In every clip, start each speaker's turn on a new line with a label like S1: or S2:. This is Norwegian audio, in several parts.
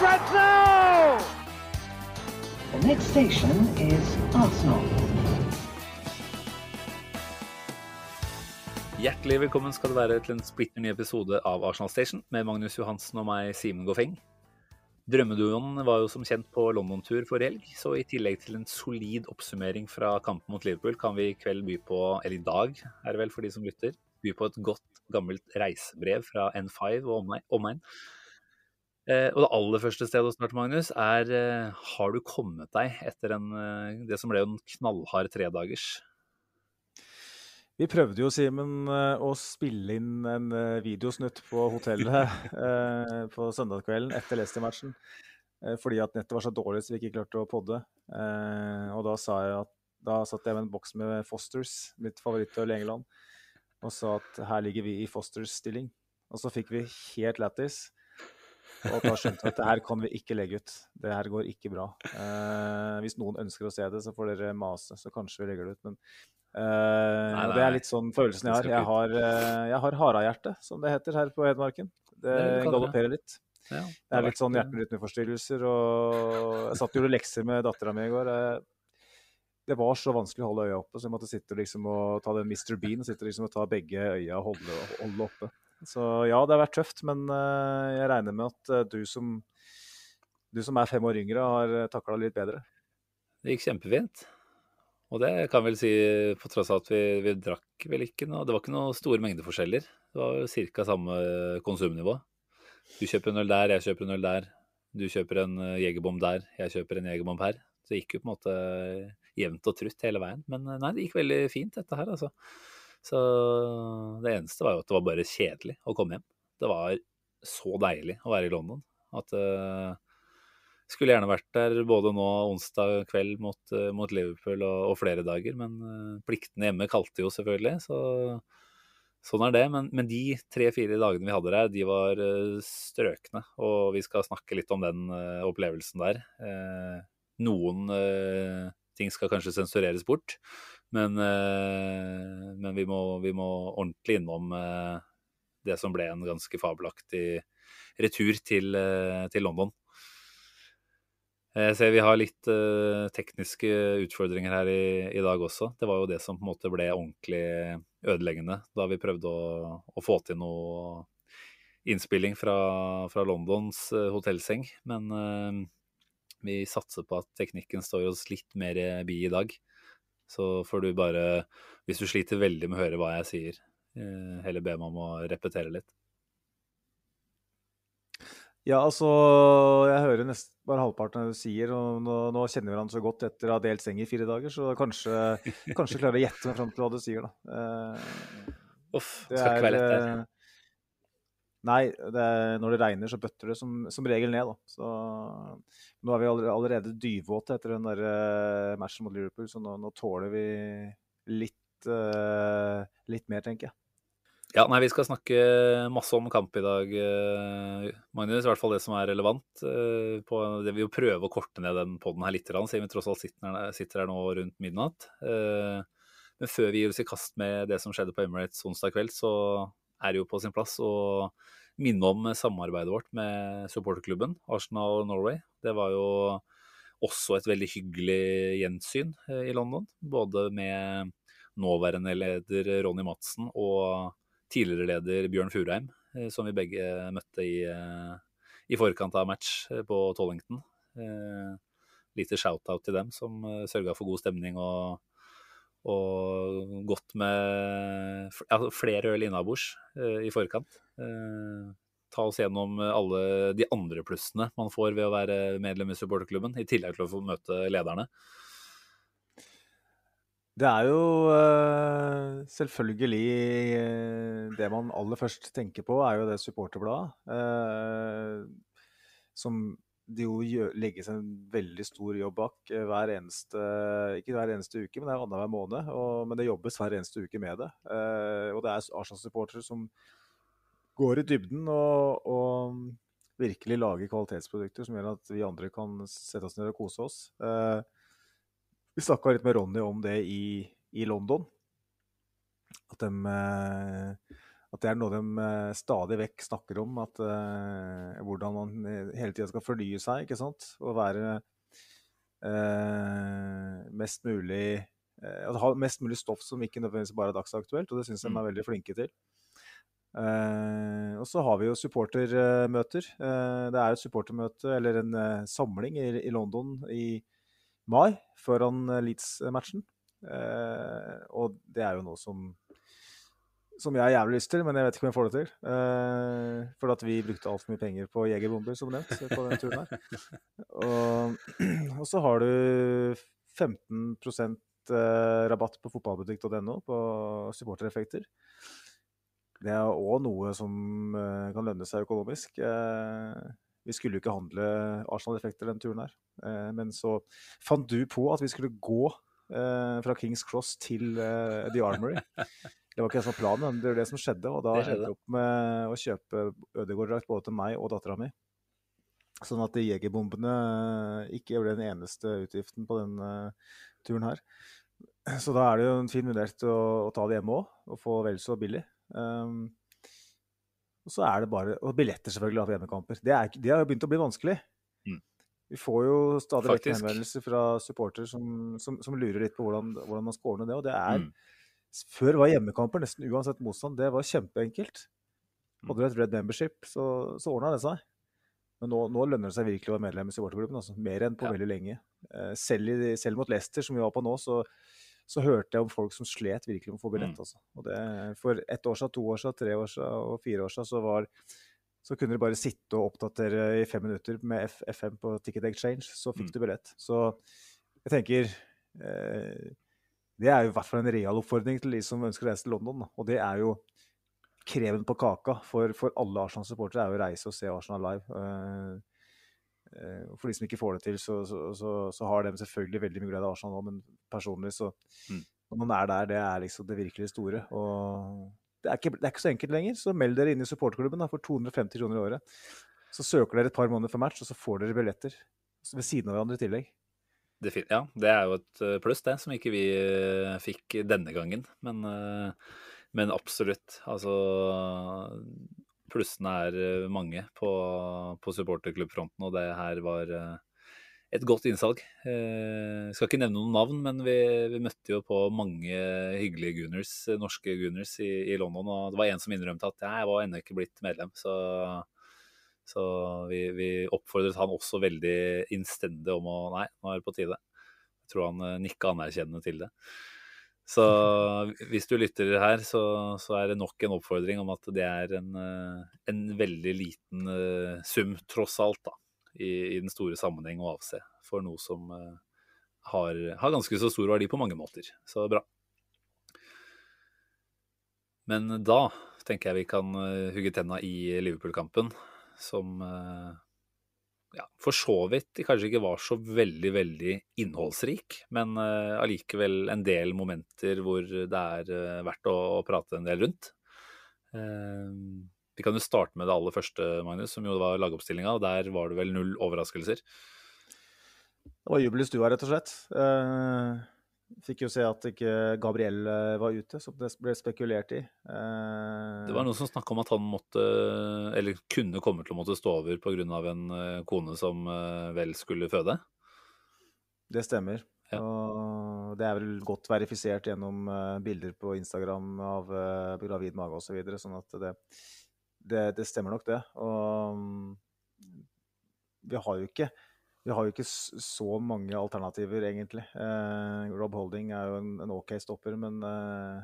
S1: Now!
S2: The next station is Arsenal.
S3: Hjertelig velkommen skal du være til en splitter ny episode av Arsenal Station med Magnus Johansen og meg, Simen Goffeng. Drømmeduoen var jo som kjent på London-tur forrige helg, så i tillegg til en solid oppsummering fra kampen mot Liverpool, kan vi i kveld by på, eller i dag er det vel for de som lytter, by på et godt gammelt reisebrev fra N5 og omegn. Eh, og det aller første stedet å starte, Magnus, er eh, har du kommet deg etter en, eh, det som ble en knallhard tredagers?
S4: Vi prøvde jo, Simen, å spille inn en videosnutt på hotellet eh, på søndagskvelden etter Leicester-matchen. Fordi at nettet var så dårlig så vi ikke klarte å podde. Eh, Og da sa jeg at da satt jeg med en boks med Fosters, mitt favorittøl i England, og sa at her ligger vi i Fosters stilling. Og så fikk vi helt lættis. Og da skjønte vi at det her kan vi ikke legge ut. Det her går ikke bra. Eh, hvis noen ønsker å se det, så får dere mase, så kanskje vi legger det ut. Men eh,
S3: Nei,
S4: nei, det er litt sånn følelsen jeg har. Jeg har, eh, jeg har harahjerte, som det heter her på Hedmarken. Det
S3: Det det.
S4: galopperer litt.
S3: Ja,
S4: Det er litt sånn hjerterytmeforstyrrelser. Og jeg satt og gjorde lekser med dattera mi i går. Det var så vanskelig å holde øya oppe, så jeg måtte sitte liksom og ta den Mr. Bean. Sitte liksom og ta begge øya og holde, holde oppe. Så ja, det har vært tøft, men eh, jeg regner med at eh, du som, du som er fem år yngre, har takla det litt bedre.
S3: Det gikk kjempefint. Og det kan vel si, på tross av at vi, vi drakk vel ikke noe Det var ikke noe store mengdeforskjeller. Det var ca. samme konsumnivå. Du kjøper en øl der, jeg kjøper en øl der. Du kjøper en eh, jegerbom der, jeg kjøper en jegerbom her. Så det gikk jo på en måte jevnt og trutt hele veien. Men eh, nei, det gikk veldig fint, dette her, altså. Så det eneste var jo at det var bare kjedelig å komme hjem. Det var så deilig å være i London at uh, skulle gjerne vært der både nå onsdag kveld mot, uh, mot Liverpool og, og flere dager, men uh, pliktene hjemme kalte jo selvfølgelig, så sånn er det. Men, men de tre-fire dagene vi hadde der, de var uh, strøkne, og vi skal snakke litt om den opplevelsen der. Eh, noen ting skal kanskje sensureres bort, men, eh, men vi, må, vi må ordentlig innom eh, det som ble en ganske fabelaktig retur til, eh, til London. Jeg ser vi har litt tekniske utfordringer her i, i dag også. Det var jo det som på en måte ble ordentlig ødeleggende da vi prøvde å, å få til noe innspilling fra, fra Londons hotellseng. Men vi satser på at teknikken står oss litt mer bi i dag. Så får du bare, hvis du sliter veldig med å høre hva jeg sier, eh, heller be meg om å repetere litt.
S4: Ja, altså, jeg hører nesten bare halvparten av det du sier, og nå, nå kjenner vi hverandre så godt etter å ha delt seng i fire dager, så kanskje, kanskje klarer jeg å gjette meg fram til hva du sier, da. Eh,
S3: Uff,
S4: det
S3: skal ikke være lett der.
S4: Nei, det når det regner, så bøtter det som, som regel ned, da. Så nå er vi allerede, dyvåte etter den der eh, matchen mot Liverpool, så nå, nå tåler vi litt, uh, litt mer, tenker jeg.
S3: Ja, nei, Vi skal snakke masse om kamp i dag, eh, Magnus. I hvert fall det som er relevant. På det Vi vil prøve å korte ned den poden her litt, siden vi tross alt sitter sitter her nå rundt midnatt. Men før vi gir oss i kast med det som skjedde på Emirates onsdag kveld, så er jo på sin plass å minne om samarbeidet vårt med supporterklubben Arsenal Norway. Det var jo også et veldig hyggelig gjensyn eh, i London. Både med nåværende leder Ronny Madsen og tidligere leder Bjørn Furheim, eh, som vi begge møtte i, eh, i forkant av match på Tollington. Lite shout-out til dem, som sørga for god stemning og, og godt med f- flere øl innabords eh, i forkant. Eh, ta oss gjennom alle de andre plussene man får ved å være medlem i supporterklubben, i tillegg til å få møte lederne.
S4: Det er jo eh, selvfølgelig det man aller først tenker på, er jo det supporterbladet. som det jo legges en veldig stor jobb bak eh, hver eneste Ikke hver eneste uke, men det er annenhver måned. Og, men det jobbes hver eneste uke med det. Eh, og det er Arsenal-supportere som går i dybden og, og virkelig lager kvalitetsprodukter som gjør at vi andre kan sette oss ned og kose oss. Eh, vi snakka litt med Ronny om det i, i London. At, de eh, at, det er noe de eh, stadig vekk snakker om. At, uh, hvordan man eh, hele tida skal fornye seg. ikke sant? Og være uh, mest mulig uh, ha mest mulig stoff som ikke nødvendigvis bare er dagsaktuelt. Og det syns de er veldig flinke til. Og så har vi jo supportermøter. Det er et supportermøte, eller en samling, i, i, London i mai, foran Leeds-matchen. og det er jo noe som som jeg har jævlig lyst til, men jeg vet ikke om jeg får det til. for at vi brukte altfor mye penger på jegerbomber, som nevnt, på den turen her. Og, og så har du 15% rabatt på fotballbutikk.no på supportereffekter. Det er òg noe som uh, kan lønne seg økonomisk. Uh, vi skulle jo ikke handle Arsenal-effekter den turen her, uh, men så fant du på at vi skulle gå fra Kings Cross til The Armory. Det var ikke det som var planen, men det var det som skjedde. Og da endte jeg opp med å kjøpe Ødegaard-drakt både til meg og dattera mi. Sånn at de jegerbombene ikke ble den eneste utgiften på denne turen her. Så da er det jo en fin mulighet å, å ta det hjemme òg, og få vel så billig. Um, og så er det bare Og billetter, selvfølgelig, av hjemmekamper. Det, er, det har jo begynt å bli vanskelig. Mm. Vi får jo stadig vekk henvendelser fra supportere som, som, som, lurer litt på hvordan, hvordan, man skal ordne det. Og det er mm. Før var hjemmekamper nesten uansett motstand. Det var kjempeenkelt. Hadde du et Red Membership, så, så ordna det seg. Men nå, nå, lønner det seg virkelig å være medlem i supporterklubben. Altså. Mer enn på ja. veldig lenge. Eh, selv, i, selv, mot Leicester, som vi var på nå, så, så hørte jeg om folk som slet virkelig med å få billett. Mm. Altså. Og det, for ett år siden, to år siden, tre år siden og fire år siden så, var, så kunne du bare sitte og oppdatere i fem minutter med F FM på Ticket Exchange, så fikk mm. du billett. Så jeg tenker eh, Det er jo i hvert fall en real oppfordring til de som ønsker å reise til London. Og det er jo kreven på kaka for, for alle Arsenal-supportere er jo å reise og se Arsenal live. Uh, Eh, for de som ikke får det til, så, så, så, så har de selvfølgelig veldig mye glede av Arsenal nå, men personlig så mm. Når man er der, det er liksom det virkelig store. Og det er, ikke, det er ikke så enkelt lenger. Så meld dere inn i supporterklubben for 250 kroner i året. Så søker dere et par måneder før match, og så får dere billetter ved siden av hverandre i tillegg.
S3: Ja, det er jo et eh, pluss, det, som ikke vi eh, fikk denne gangen. Men, men absolutt. Altså Plussene er eh, mange på, på supporterklubbfronten, og det her var eh, et godt innsalg. Jeg eh, skal ikke nevne noen navn, men vi, vi møtte jo på mange hyggelige Gunners, norske Gunners i, i, London. Og det var en som innrømte at jeg var ennå ikke blitt medlem. Så, så vi, vi, oppfordret han også veldig innstendig om å Nei, nå er det på tide. Jeg tror han nikka anerkjennende til det. Så hvis du lytter her, så, så, er det nok en oppfordring om at det er en, eh, en veldig liten uh, sum, tross alt, da, i, i, den store sammenheng å avse for noe som har, har, ganske så stor verdi på mange måter. Så bra. Men da tenker jeg vi kan hugge tenna i Liverpool-kampen, som ja, for så vidt kanskje ikke var så veldig, veldig innholdsrik, men uh, en del momenter hvor det er uh, verdt å, å, prate en del rundt. Uh, vi kan jo starte med det aller første, Magnus, som jo var lagoppstillinga, og der var det vel null overraskelser.
S4: Det var jubel i stua, rett og slett. Uh, Fikk jo se at ikke Gabriel eh, var ute, som det ble spekulert i.
S3: Eh, det var noen som snakka om at han måtte, eller kunne komme til å måtte stå over pga. en eh, kone som vel skulle føde?
S4: Det stemmer. Ja. Og det er vel godt verifisert gjennom bilder på Instagram av gravid mage osv. Så videre, sånn at det, det, det, stemmer nok, det. Og mm, vi har jo ikke vi har jo ikke så mange alternativer, egentlig. Eh, Rob Holding er jo en, en OK stopper, men eh,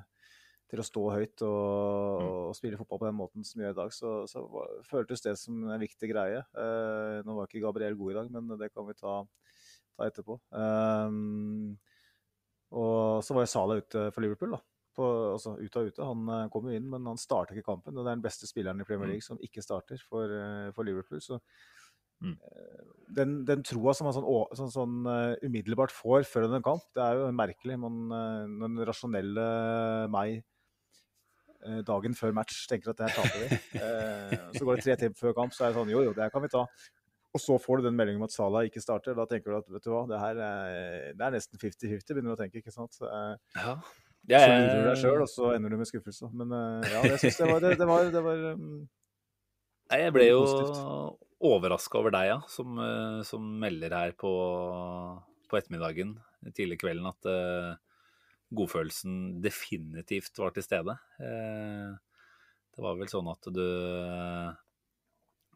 S4: til å stå høyt og, mm. og, spille fotball på den måten som vi gjør i dag, så, så føltes det som en viktig greie. Eh, nå var ikke Gabriel god i dag, men det kan vi ta, ta etterpå. Um, Og så var jo Salah ute for Liverpool, da. På, altså ut av ute. Han eh, kom jo inn, men han starta ikke kampen. Og det er den beste spilleren i Premier
S3: Mm.
S4: League som ikke starter for, eh, for Liverpool. Så
S3: Mm.
S4: Den, den troa som man sånn, sånn, sånn eh, umiddelbart får før en kamp, det er jo merkelig. Man, eh, den rasjonelle meg eh, dagen før match tenker at det her taper vi. Eh, så går det tre timer før kamp, så er det sånn jo, jo, det her kan vi ta. Og så får du den meldingen om at Salah ikke starter. Da tenker du at vet du hva, det her er, det er nesten 50-50, begynner du å tenke. ikke sant? Eh,
S3: Ja.
S4: så lurer du deg sjøl, og så ender du med skuffelse. Men eh, ja, jeg syns det var, det, det var, det var um,
S3: Nei, jeg ble jo
S4: Positivt.
S3: Overraska over deg, ja, som, eh, som melder her på, på ettermiddagen tidlig kvelden at uh, godfølelsen definitivt var til stede. Uh, det var vel sånn at du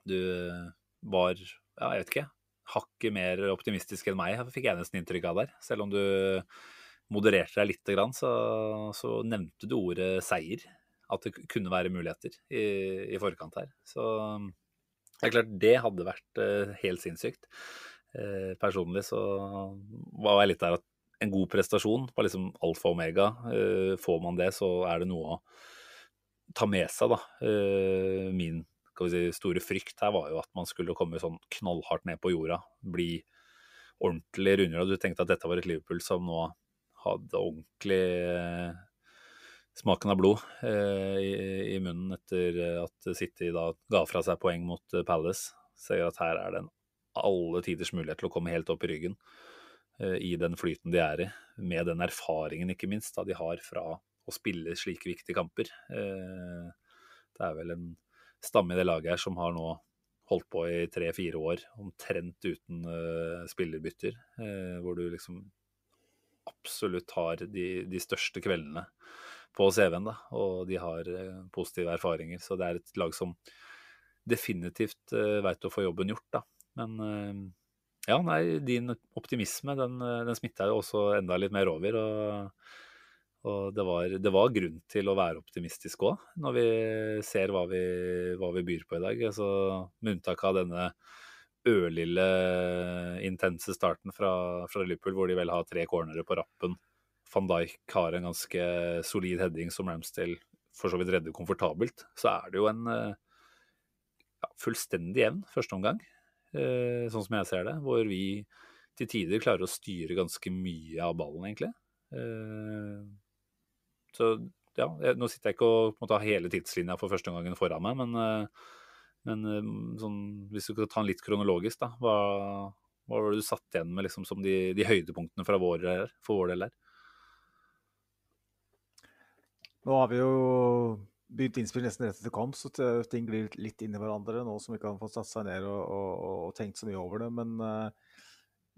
S3: du var, ja, jeg vet ikke, hakket mer optimistisk enn meg, fikk jeg nesten inntrykk av der. Selv om du modererte deg litt, så, så nevnte du ordet seier. At det kunne være muligheter i, i forkant her. Så det er klart, det hadde vært eh, helt sinnssykt. Eh, personlig så var jeg litt der at en god prestasjon var liksom alfa og omega. Eh, får man det, så er det noe å ta med seg, da. Min si, store frykt her var jo at man skulle komme sånn knallhardt ned på jorda. Bli ordentlig rundere. Og du tenkte at dette var et Liverpool som nå hadde ordentlig smaken av blod eh, i, i munnen etter at City da ga fra seg poeng mot eh, Palace. Ser at her er det en alle tiders mulighet til å komme helt opp i ryggen eh, i den flyten de er i, med den erfaringen ikke minst da de har fra å spille slike viktige kamper. Det er vel en stamme i det laget her som har nå holdt på i tre-fire år, omtrent uten spillerbytter, hvor du liksom absolutt har de, de største kveldene på CV-en, da, og de har eh, positive erfaringer. Så det er et lag som definitivt uh, veit å få jobben gjort, da. Men eh, ja, nei, din optimisme den, eh, den smitta jo også enda litt mer over. Og, og det, var, det var grunn til å være optimistisk òg, når vi ser hva vi, hva vi byr på i dag. Altså, med unntak av denne ørlille intense starten fra, fra Liverpool, hvor de vel har tre cornere på rappen. Van Dijk har en ganske solid heading som Ramsdale for så vidt redder komfortabelt. Så er det jo en eh, ja, fullstendig jevn førsteomgang, eh, sånn som jeg ser det. Hvor vi til tider klarer å styre ganske mye av ballen, egentlig. Eh, så ja, nå sitter jeg ikke og på en måte, har hele tidslinja for førsteomgangen foran meg, men, men sånn, hvis du skal ta den litt kronologisk, da, hva, hva var det du satt igjen med liksom, som de, de høydepunktene vår, for vår del her?
S4: Nå har vi jo begynt innspill nesten rett etter kamp, så ting glir litt inn i hverandre nå som ikke har fått satt seg ned og, og, og tenkt så mye over det. Men uh,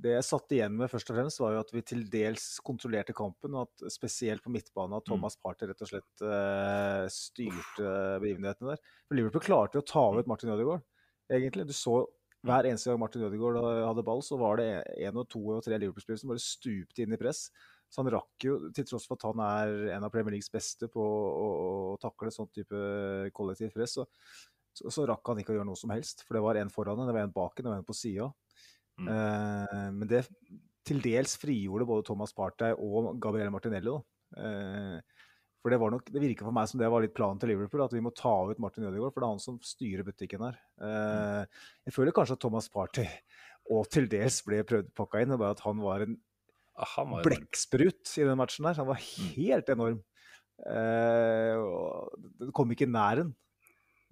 S4: det jeg satt igjen med først og fremst, var jo at vi til dels kontrollerte kampen, og at spesielt på midtbanen at Thomas Party rett og slett uh, styrte begivenhetene der. For Liverpool klarte jo å ta ut Martin Ødegaard, egentlig. Du så hver eneste gang Martin Ødegaard hadde ball, så var det én og to og tre Liverpool-spillere som bare stupte inn i press. Så han rakk jo, til tross for at han er en av Premier Leagues beste på å, å takle sånn type kollektivt press, så, så, så rakk han ikke å gjøre noe som helst. For det var en foran det var en bak det var en på sida.
S3: Mm.
S4: Eh, men det til dels frigjorde både Thomas Partey og Gabriel Martinelli. Da. Eh, for det var nok, det virker for meg som det var litt planen til Liverpool, at vi må ta ut Martin Ødegaard, for det er han som styrer butikken her. Eh, jeg føler kanskje at Thomas Partey og til dels ble prøvd pakka inn, og bare at han var en
S3: Ah,
S4: blekksprut i den matchen der. Han var helt enorm. Eh, det kom ikke nær den.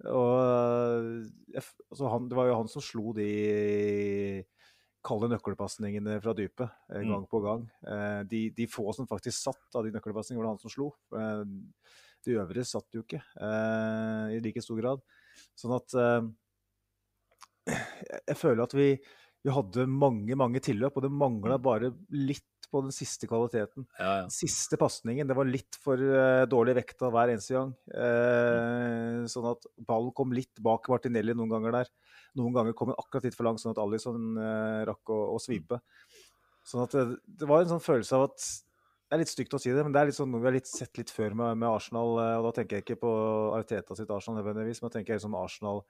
S4: Og altså han, det var jo han som slo de kalde nøkkelpasningene fra dypet eh,
S3: Mm.
S4: gang på gang. Eh, de, de få som faktisk satt av de nøkkelpasningene, var det han som slo. Eh, de øvrige satt jo ikke eh, i like stor grad. Sånn at jeg- jeg føler at vi, vi hadde mange, mange tilløp, og det mangla bare litt på den siste kvaliteten.
S3: Ja, ja.
S4: Siste pasningen, det var litt for uh, dårlig vekta hver eneste gang. Eh, sånn at ballen kom litt bak Martinelli noen ganger der. Noen ganger kom den akkurat litt for langt, sånn at Alison uh, rakk å, å svipe. Sånn at det, det var en sånn følelse av at Det er litt stygt å si det, men det er litt sånn noe vi har litt sett litt før med, med Arsenal. eh, Og da tenker jeg ikke på Arteta sitt Arsenal nødvendigvis, men da tenker jeg liksom Arsenal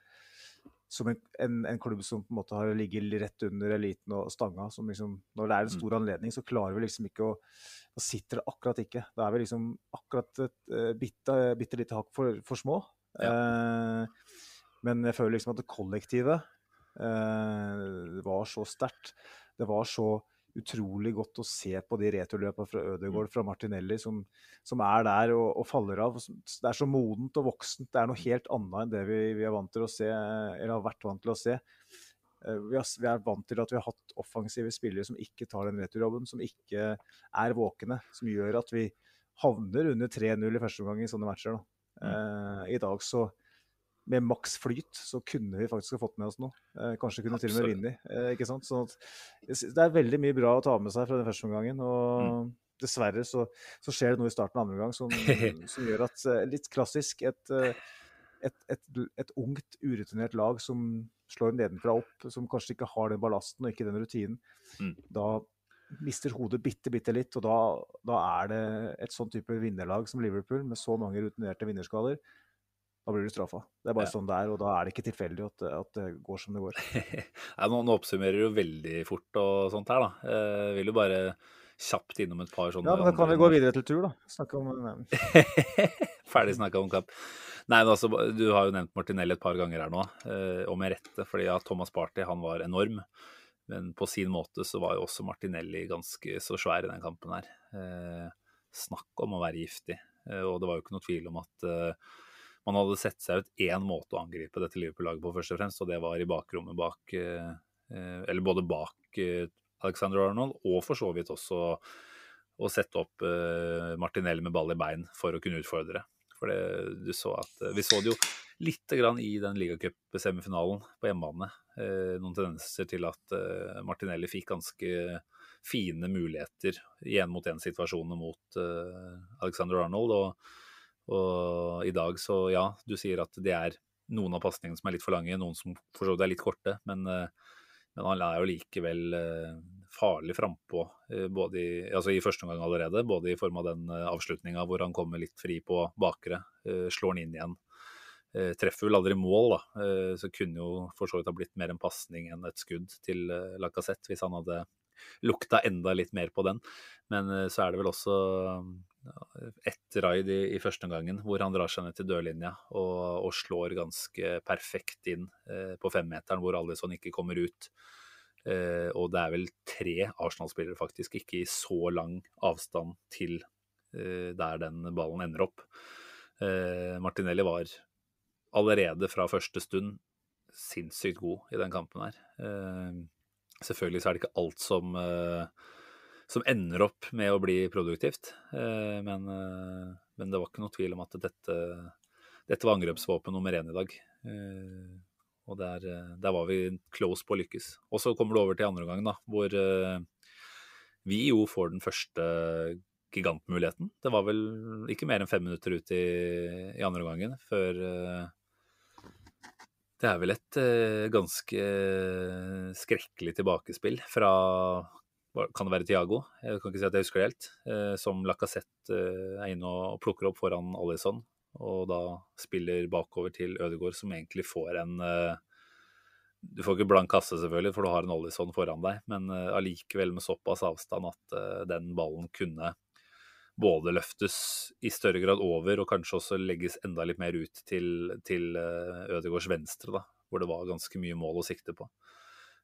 S4: som en, en, en, klubb som på en måte har ligget rett under eliten og stanga. som liksom, Når det er en stor anledning, så klarer vi liksom ikke å Da sitter det akkurat ikke. Da er vi liksom akkurat et uh, bitte, bitte lite hakk for, for små. Ja. Uh, men jeg føler liksom at det kollektivet uh, var så sterkt. Det var så utrolig godt å se på de returløpene fra Ødegaard, mm. fra Martinelli, som, som er der og, og, faller av. Det er så modent og voksent. Det er noe helt annet enn det vi, vi er vant til å se, eller har vært vant til å se. Eh, vi, er vant til at vi har hatt offensive spillere som ikke tar den returjobben, som ikke er våkne, som gjør at vi havner under 3-0 i første omgang i sånne matcher. Mm. Uh, I dag så med maks flyt, så kunne vi faktisk ha fått med oss noe. Eh, kanskje kunne Absolutt. til og med vunnet. Eh, ikke sant? Så det er veldig mye bra å ta med seg fra den første omgangen. og mm. Dessverre så, så, skjer det noe i starten av andre omgang som, som, gjør at eh, Litt klassisk. Et, eh, et, et, et, ungt, urutinert lag som slår nedenfra opp, som kanskje ikke har den ballasten og ikke den rutinen. Mm. Da mister hodet bitte, bitte litt, og da, da er det et sånn type vinnerlag som Liverpool, med så mange rutinerte vinnerskader, da blir du straffa. Det er bare ja. sånn det er, og da er det ikke tilfeldig at, at det går som det går.
S3: ja, nå, nå, oppsummerer du veldig fort og sånt her, da. Jeg eh, vil jo bare kjapt innom et par sånne
S4: Ja, men da kan vi gå videre til tur, da. Snakke om
S3: Ferdig snakka om kamp. Nei, men altså, Du har jo nevnt Martinelli et par ganger her nå, eh, og med rette. fordi ja, Thomas Party han var enorm. Men på sin måte så var jo også Martinelli ganske så svær i den kampen her. Eh, snakk om å være giftig. Eh, og det var jo ikke noe tvil om at eh, man hadde sett seg ut én måte å angripe dette Liverpool-laget på, først og fremst, og det var i bakrommet bak eh, eh, Eller både bak eh, Alexander Arnold og for så vidt også å sette opp Martinelli med ball i bein for å kunne utfordre. For det, du så at Vi så det jo litt grann i den ligacup-semifinalen på hjemmebane. noen tendenser til at Martinelli fikk ganske fine muligheter i én-mot-én-situasjonene mot Alexander Arnold. og og i dag, så ja, du sier at det er noen av pasningene som er litt for lange, noen som for så vidt er litt korte. Men, eh, men, han er jo likevel eh, farlig frampå eh, både i, altså i første omgang allerede. Både i form av den avslutninga hvor han kommer litt fri på bakre, slår han inn igjen. Treffer vel aldri mål, da. Så kunne jo for så vidt ha blitt mer en pasning enn et skudd til Lacassette hvis han hadde lukta enda litt mer på den. Men så er det vel også ett raid i, i første omgangen hvor han drar seg ned til dørlinja og, og slår ganske perfekt inn eh, på femmeteren, hvor Alison ikke kommer ut. Eh, og det er vel tre Arsenal-spillere faktisk, ikke i så lang avstand til eh, der den ballen ender opp. Eh, Martinelli var allerede fra første stund sinnssykt god i den kampen her. Eh, selvfølgelig så er det ikke alt som eh, som ender opp med å bli produktivt. Eh, men, eh, men, det var ikke noe tvil om at dette, dette var angrepsvåpen nummer én i dag. Eh, og der, der, var vi close på å lykkes. Og så kommer det over til andre omgang, hvor vi jo får den første gigantmuligheten. Det var vel ikke mer enn fem minutter ut i, i andre omgangen før det er vel et ganske skrekkelig tilbakespill fra kan det være Tiago, jeg kan ikke si at jeg husker det helt, eh, som Lacassette eh, er inne og plukker opp foran Alison, og da spiller bakover til Ødegaard, som egentlig får en eh, Du får ikke blank kasse, selvfølgelig, for du har en Alison foran deg, men allikevel med såpass avstand at den ballen kunne både løftes i større grad over, og kanskje også legges enda litt mer ut til, til Ødegaards venstre, da, hvor det var ganske mye mål å sikte på.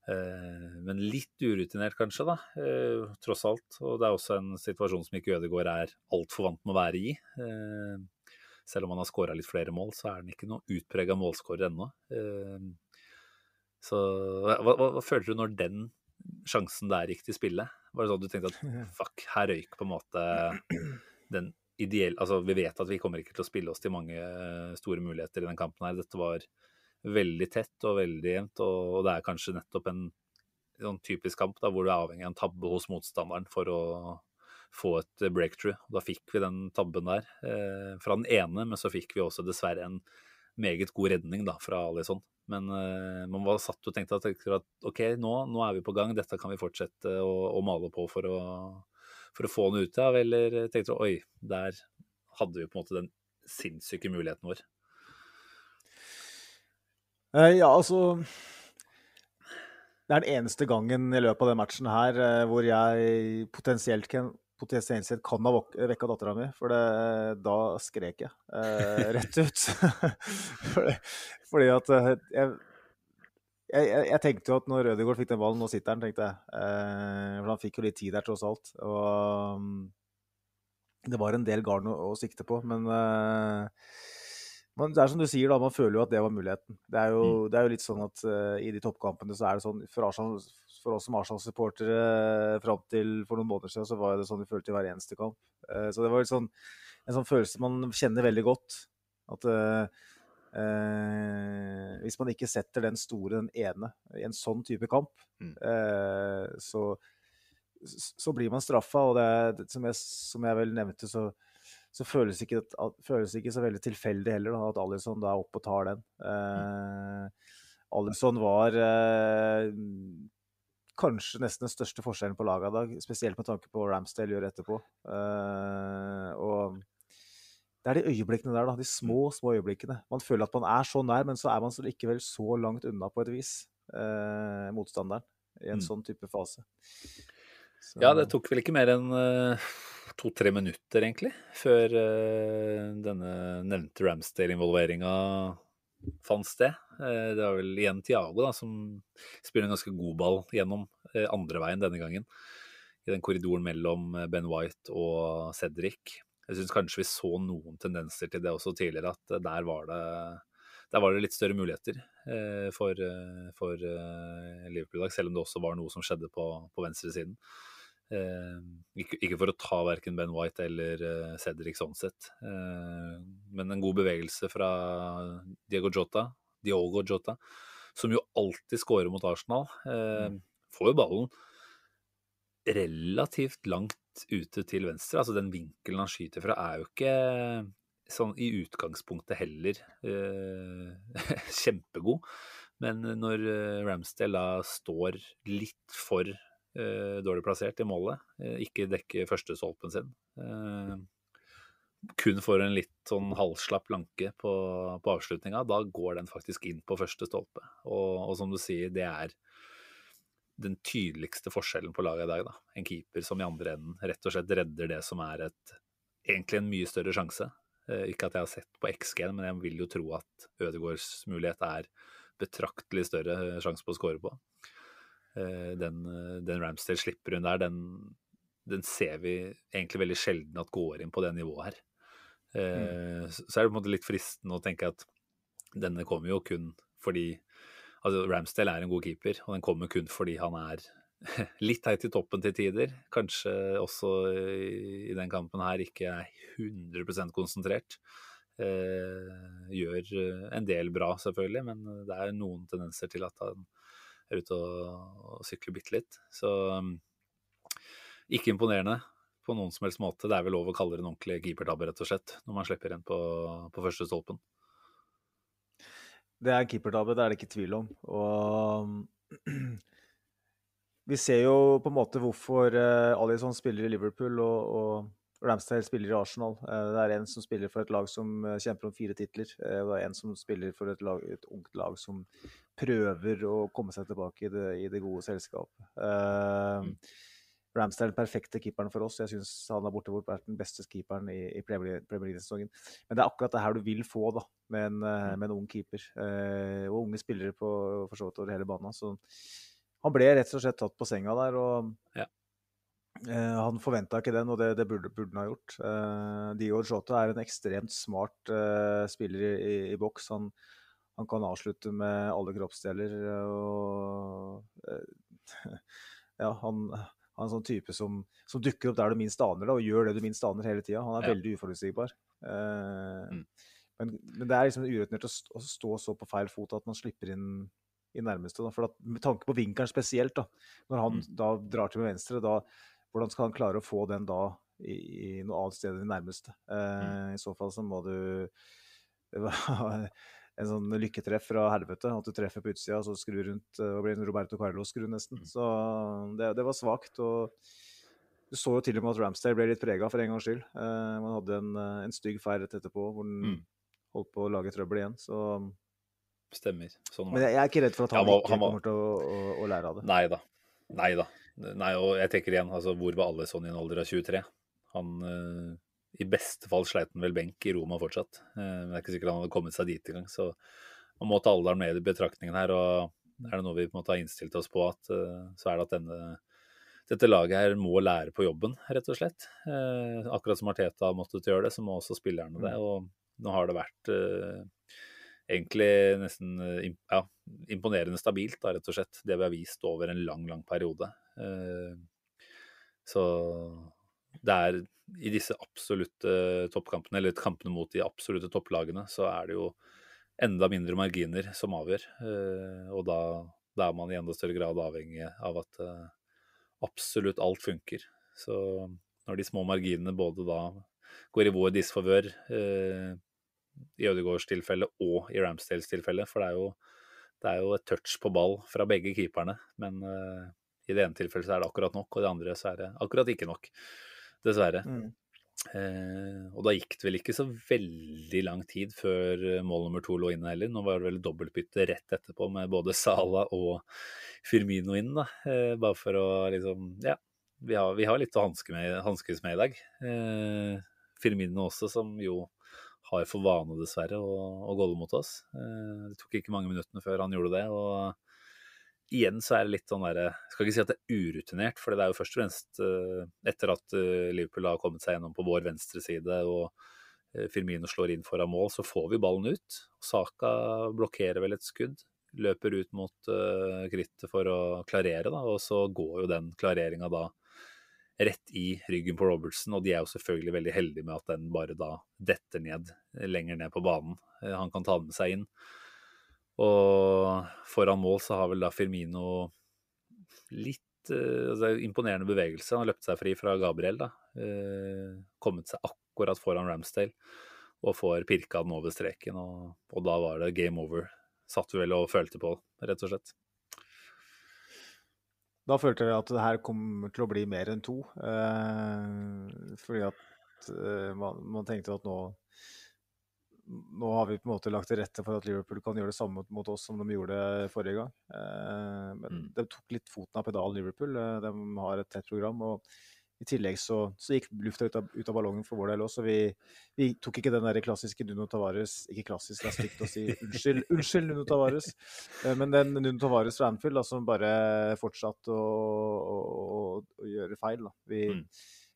S3: Eh, men litt urutinert, kanskje, da, eh, tross alt. Og det er også en situasjon som ikke Ødegaard er altfor vant med å være i. Eh, selv om han har skåra litt flere mål, så er han ikke noe utprega målskårer ennå. Så hva, hva, hva følte du når den sjansen der gikk til spille? Var det sånn at du tenkte at fuck, her røyk på en måte den ideelle Altså, vi vet at vi kommer ikke til å spille oss til mange store muligheter i den kampen her. Dette var veldig tett og veldig jevnt. Og, det er kanskje nettopp en sånn typisk kamp da, hvor du er avhengig av en tabbe hos motstanderen for å få et breakthrough. Da fikk vi den tabben der eh, fra den ene, men så fikk vi også dessverre en meget god redning da, fra Alison. Men eh, man var satt og tenkte at, at ok, nå, nå, er vi på gang, dette kan vi fortsette å, å male på for å, for å få den ut av. Eller tenkte oi, der hadde vi på en måte den sinnssyke muligheten vår.
S4: Eh, ja, altså Det er den eneste gangen i løpet av den matchen her eh, hvor jeg potensielt kan, potensielt sett kan ha vekka dattera mi, for det, da skrek jeg eh, rett ut. fordi, fordi at eh, jeg, jeg, jeg, jeg tenkte jo at når Rødegård fikk den ballen, nå sitter han, tenkte jeg. Eh, for han fikk jo litt tid der, tross alt. Og um, det var en del garn å, å sikte på, men eh, men det er som du sier, da, man føler jo at det var muligheten. Det er jo, det er jo litt sånn at uh, i de toppkampene så er det sånn For, Arsenal, for oss som Arsenal-supportere uh, fram til for noen måneder siden, så var det sånn vi følte i hver eneste kamp. Uh, så det var litt sånn, en sånn følelse man kjenner veldig godt. At hvis man ikke setter den store, den ene, i en sånn type kamp,
S3: Mm.
S4: så, så blir man straffa. Og det, er- som, jeg, som jeg vel nevnte, så så føles ikke, føles ikke så veldig tilfeldig heller da, at Alison da er oppe og tar den. Eh, Alison var eh, kanskje nesten den største forskjellen på laget i dag, spesielt med tanke på hva Ramsdale gjør etterpå. Eh, og det er de øyeblikkene der, da. De små, små øyeblikkene. Man føler at man er så nær, men så er man så likevel så langt unna på et vis eh, motstanderen i en
S3: Mm.
S4: sånn type fase. Så-
S3: Ja, det tok vel ikke mer enn eh, to-tre minutter, egentlig, før eh, denne nevnte Ramsdale-involveringa fant sted. Eh, det var vel igjen Tiago da, som spiller en ganske god ball gjennom eh, andre veien denne gangen. I den korridoren mellom Ben White og Cedric. Jeg syns kanskje vi så noen tendenser til det også tidligere, at der var det der var det litt større muligheter for, for Liverpool i dag, selv om det også var noe som skjedde på, på venstresiden. Eh, ikke, ikke for å ta verken Ben White eller eh, Cedric sånn sett, eh, men en god bevegelse fra Diego Jota, Diogo Jota, som jo alltid scorer mot Arsenal. Mm. får jo ballen relativt langt ute til venstre. Altså den vinkelen han skyter fra, er jo ikke sånn i utgangspunktet heller eh, kjempegod. Men når eh, Ramsdale da står litt for eh, dårlig plassert i målet, eh, ikke dekker førstestolpen sin, eh, kun får en litt sånn halvslapp lanke på, på avslutninga, da går den faktisk inn på første stolpe. Og, og som du sier, det er den tydeligste forskjellen på laget i dag. da. En keeper som i andre enden rett og slett redder det som er et, egentlig en mye større sjanse. Eh, ikke at jeg har sett på XG-en, men jeg vil jo tro at Ødegaards mulighet er betraktelig større eh, sjanse på å score på. Eh, Den, eh, den Ramsdale slipper hun der, den, den ser vi egentlig veldig sjelden at går inn på det nivået her. Mm. Så så er det på en måte litt fristende å tenke at denne kommer jo kun fordi Altså, Ramsdale er en god keeper, og den kommer kun fordi han er litt høyt i toppen til tider. Kanskje også i, den kampen her ikke er 100 konsentrert. Eh, gjør eh, en del bra, selvfølgelig, men det er noen tendenser til at han er ute og, sykler bitte litt. Så um, ikke imponerende på noen som helst måte. Det er vel lov å kalle det en ordentlig keepertabbe, rett og slett, når man slipper en på, på første stolpen.
S4: Det er keepertabbe, det er det ikke tvil om. Og vi ser jo på en måte hvorfor uh, Alison spiller i Liverpool og, og Ramsdale spiller i Arsenal. Eh, det er en som spiller for et lag som eh, kjemper om fire titler. eh, og det er en som spiller for et, lag, et ungt lag som prøver å komme seg tilbake i det, i det gode selskap. Eh, Ramsdale er den perfekte keeperen for oss. Jeg syns han har borte vært den beste keeperen i, i Premier League-sesongen. Men det er akkurat det her du vil få da, med en, eh, med en ung keeper. Eh, og unge spillere på for så vidt over hele banen. Så han ble rett og slett tatt på senga der. og
S3: Ja.
S4: Eh, Han forventa ikke den, og det, det burde, burde han ha gjort. Uh, Dio Jota er en ekstremt smart uh, spiller i, i, i boks. Han, han kan avslutte med alle kroppsdeler. og uh, ja, han, han er en sånn type som, som dukker opp der du minst aner det, og gjør det du minst aner hele tida. Han er
S3: Ja.
S4: veldig uforutsigbar.
S3: Mm.
S4: men, men det er liksom urutinert å, å stå så på feil fot at man slipper inn i nærmeste. Da. For at, med tanke på vinkelen spesielt, da, når han
S3: Mm.
S4: da drar til med venstre, da, hvordan skal han klare å få den da i, i noe annet sted enn det nærmeste? Eh, I så fall så må du en sånn lykketreff fra helvete. At du treffer på utsida, så skrur rundt eh, og blir en Roberto Carlos-skru nesten. Så det, det var svakt. Og du så jo til og med at Ramsdale ble litt prega for en gangs skyld. Eh, man hadde en, eh, en stygg feil rett etterpå hvor han
S3: Mm.
S4: holdt på å lage trøbbel igjen. Så
S3: Stemmer. Sånn
S4: Men jeg, jeg er ikke redd for at han,
S3: Han var-
S4: ikke kommer til å, å, å lære av det.
S3: Nei da. Nei da. Nei, og jeg tenker igjen, altså, hvor var alle sånn i en alder av 23? Han eh, I beste fall sleit han vel benk i Roma fortsatt. Eh, men det er ikke sikkert han hadde kommet seg dit engang. Så man må ta alderen med i betraktningen her. Og er det noe vi på en måte har innstilt oss på, at, eh, så er det at denne, dette laget her må lære på jobben, rett og slett. Eh, akkurat som Arteta har måttet gjøre det, så må også spillerne det. Og nå har det vært eh, egentlig nesten eh, ja, imponerende stabilt, da, rett og slett. Det vi har vist over en lang, lang periode. Eh, Så det er i disse absolutte toppkampene, eller kampene mot de absolutte topplagene, så er det jo enda mindre marginer som avgjør. Eh, Og da, da er man i enda større grad avhengig av at eh, absolutt alt funker. Så når de små marginene både da går i vår disfavør, i Ødegaards tilfelle og i Ramsdales tilfelle, for det er jo, det er jo et touch på ball fra begge keeperne, men i det ene tilfellet så er det akkurat nok, og i det andre så er det akkurat ikke nok, dessverre.
S4: Mm.
S3: Eh, og da gikk det vel ikke så veldig lang tid før eh, mål nummer to lå inne heller. Nå var det vel dobbeltbytte rett etterpå med både Sala og Firmino inn, da. Eh, bare for å liksom Ja, vi har, vi har litt å hanske med, hanskes med i dag. Eh, Firmino også, som jo har for vane, dessverre, å, å golle mot oss. Eh, det tok ikke mange minuttene før han gjorde det. og igjen så er det litt sånn derre Skal ikke si at det er urutinert, for det er jo først og fremst eh, etter at eh, Liverpool har kommet seg gjennom på vår venstre side og eh, Firmino slår inn foran mål, så får vi ballen ut. Saka blokkerer vel et skudd, løper ut mot krittet for å klarere, da, og så går jo den klareringa da rett i ryggen på Robertson, og de er jo selvfølgelig veldig heldige med at den bare da detter ned lenger ned på banen. Han kan ta den med seg inn. Og foran mål så har vel da Firmino litt eh, altså imponerende bevegelse. Han har løpt seg fri fra Gabriel, da. Eh, kommet seg akkurat foran Ramsdale og får pirka den over streken. Og, og da var det game over. Satt vel og følte på, rett og slett.
S4: Da følte jeg at det her kommer til å bli mer enn to. Eh, fordi at eh, man, man tenkte at nå nå har vi på en måte lagt til rette for at Liverpool kan gjøre det samme mot, oss som de gjorde forrige gang. Eh, men
S3: Mm.
S4: de tok litt foten av pedalen, Liverpool. Eh, de har et tett program. og i tillegg så, så gikk lufta ut av, ut av ballongen for vår del også. Vi, vi tok ikke den der klassiske Nuno Tavares Ikke klassisk, det er stygt å si. Unnskyld, unnskyld Nuno Tavares. Eh, Men den Nuno Tavares fra Anfield da, som bare fortsatte å, å, å, å gjøre feil. Da. Vi,
S3: Mm.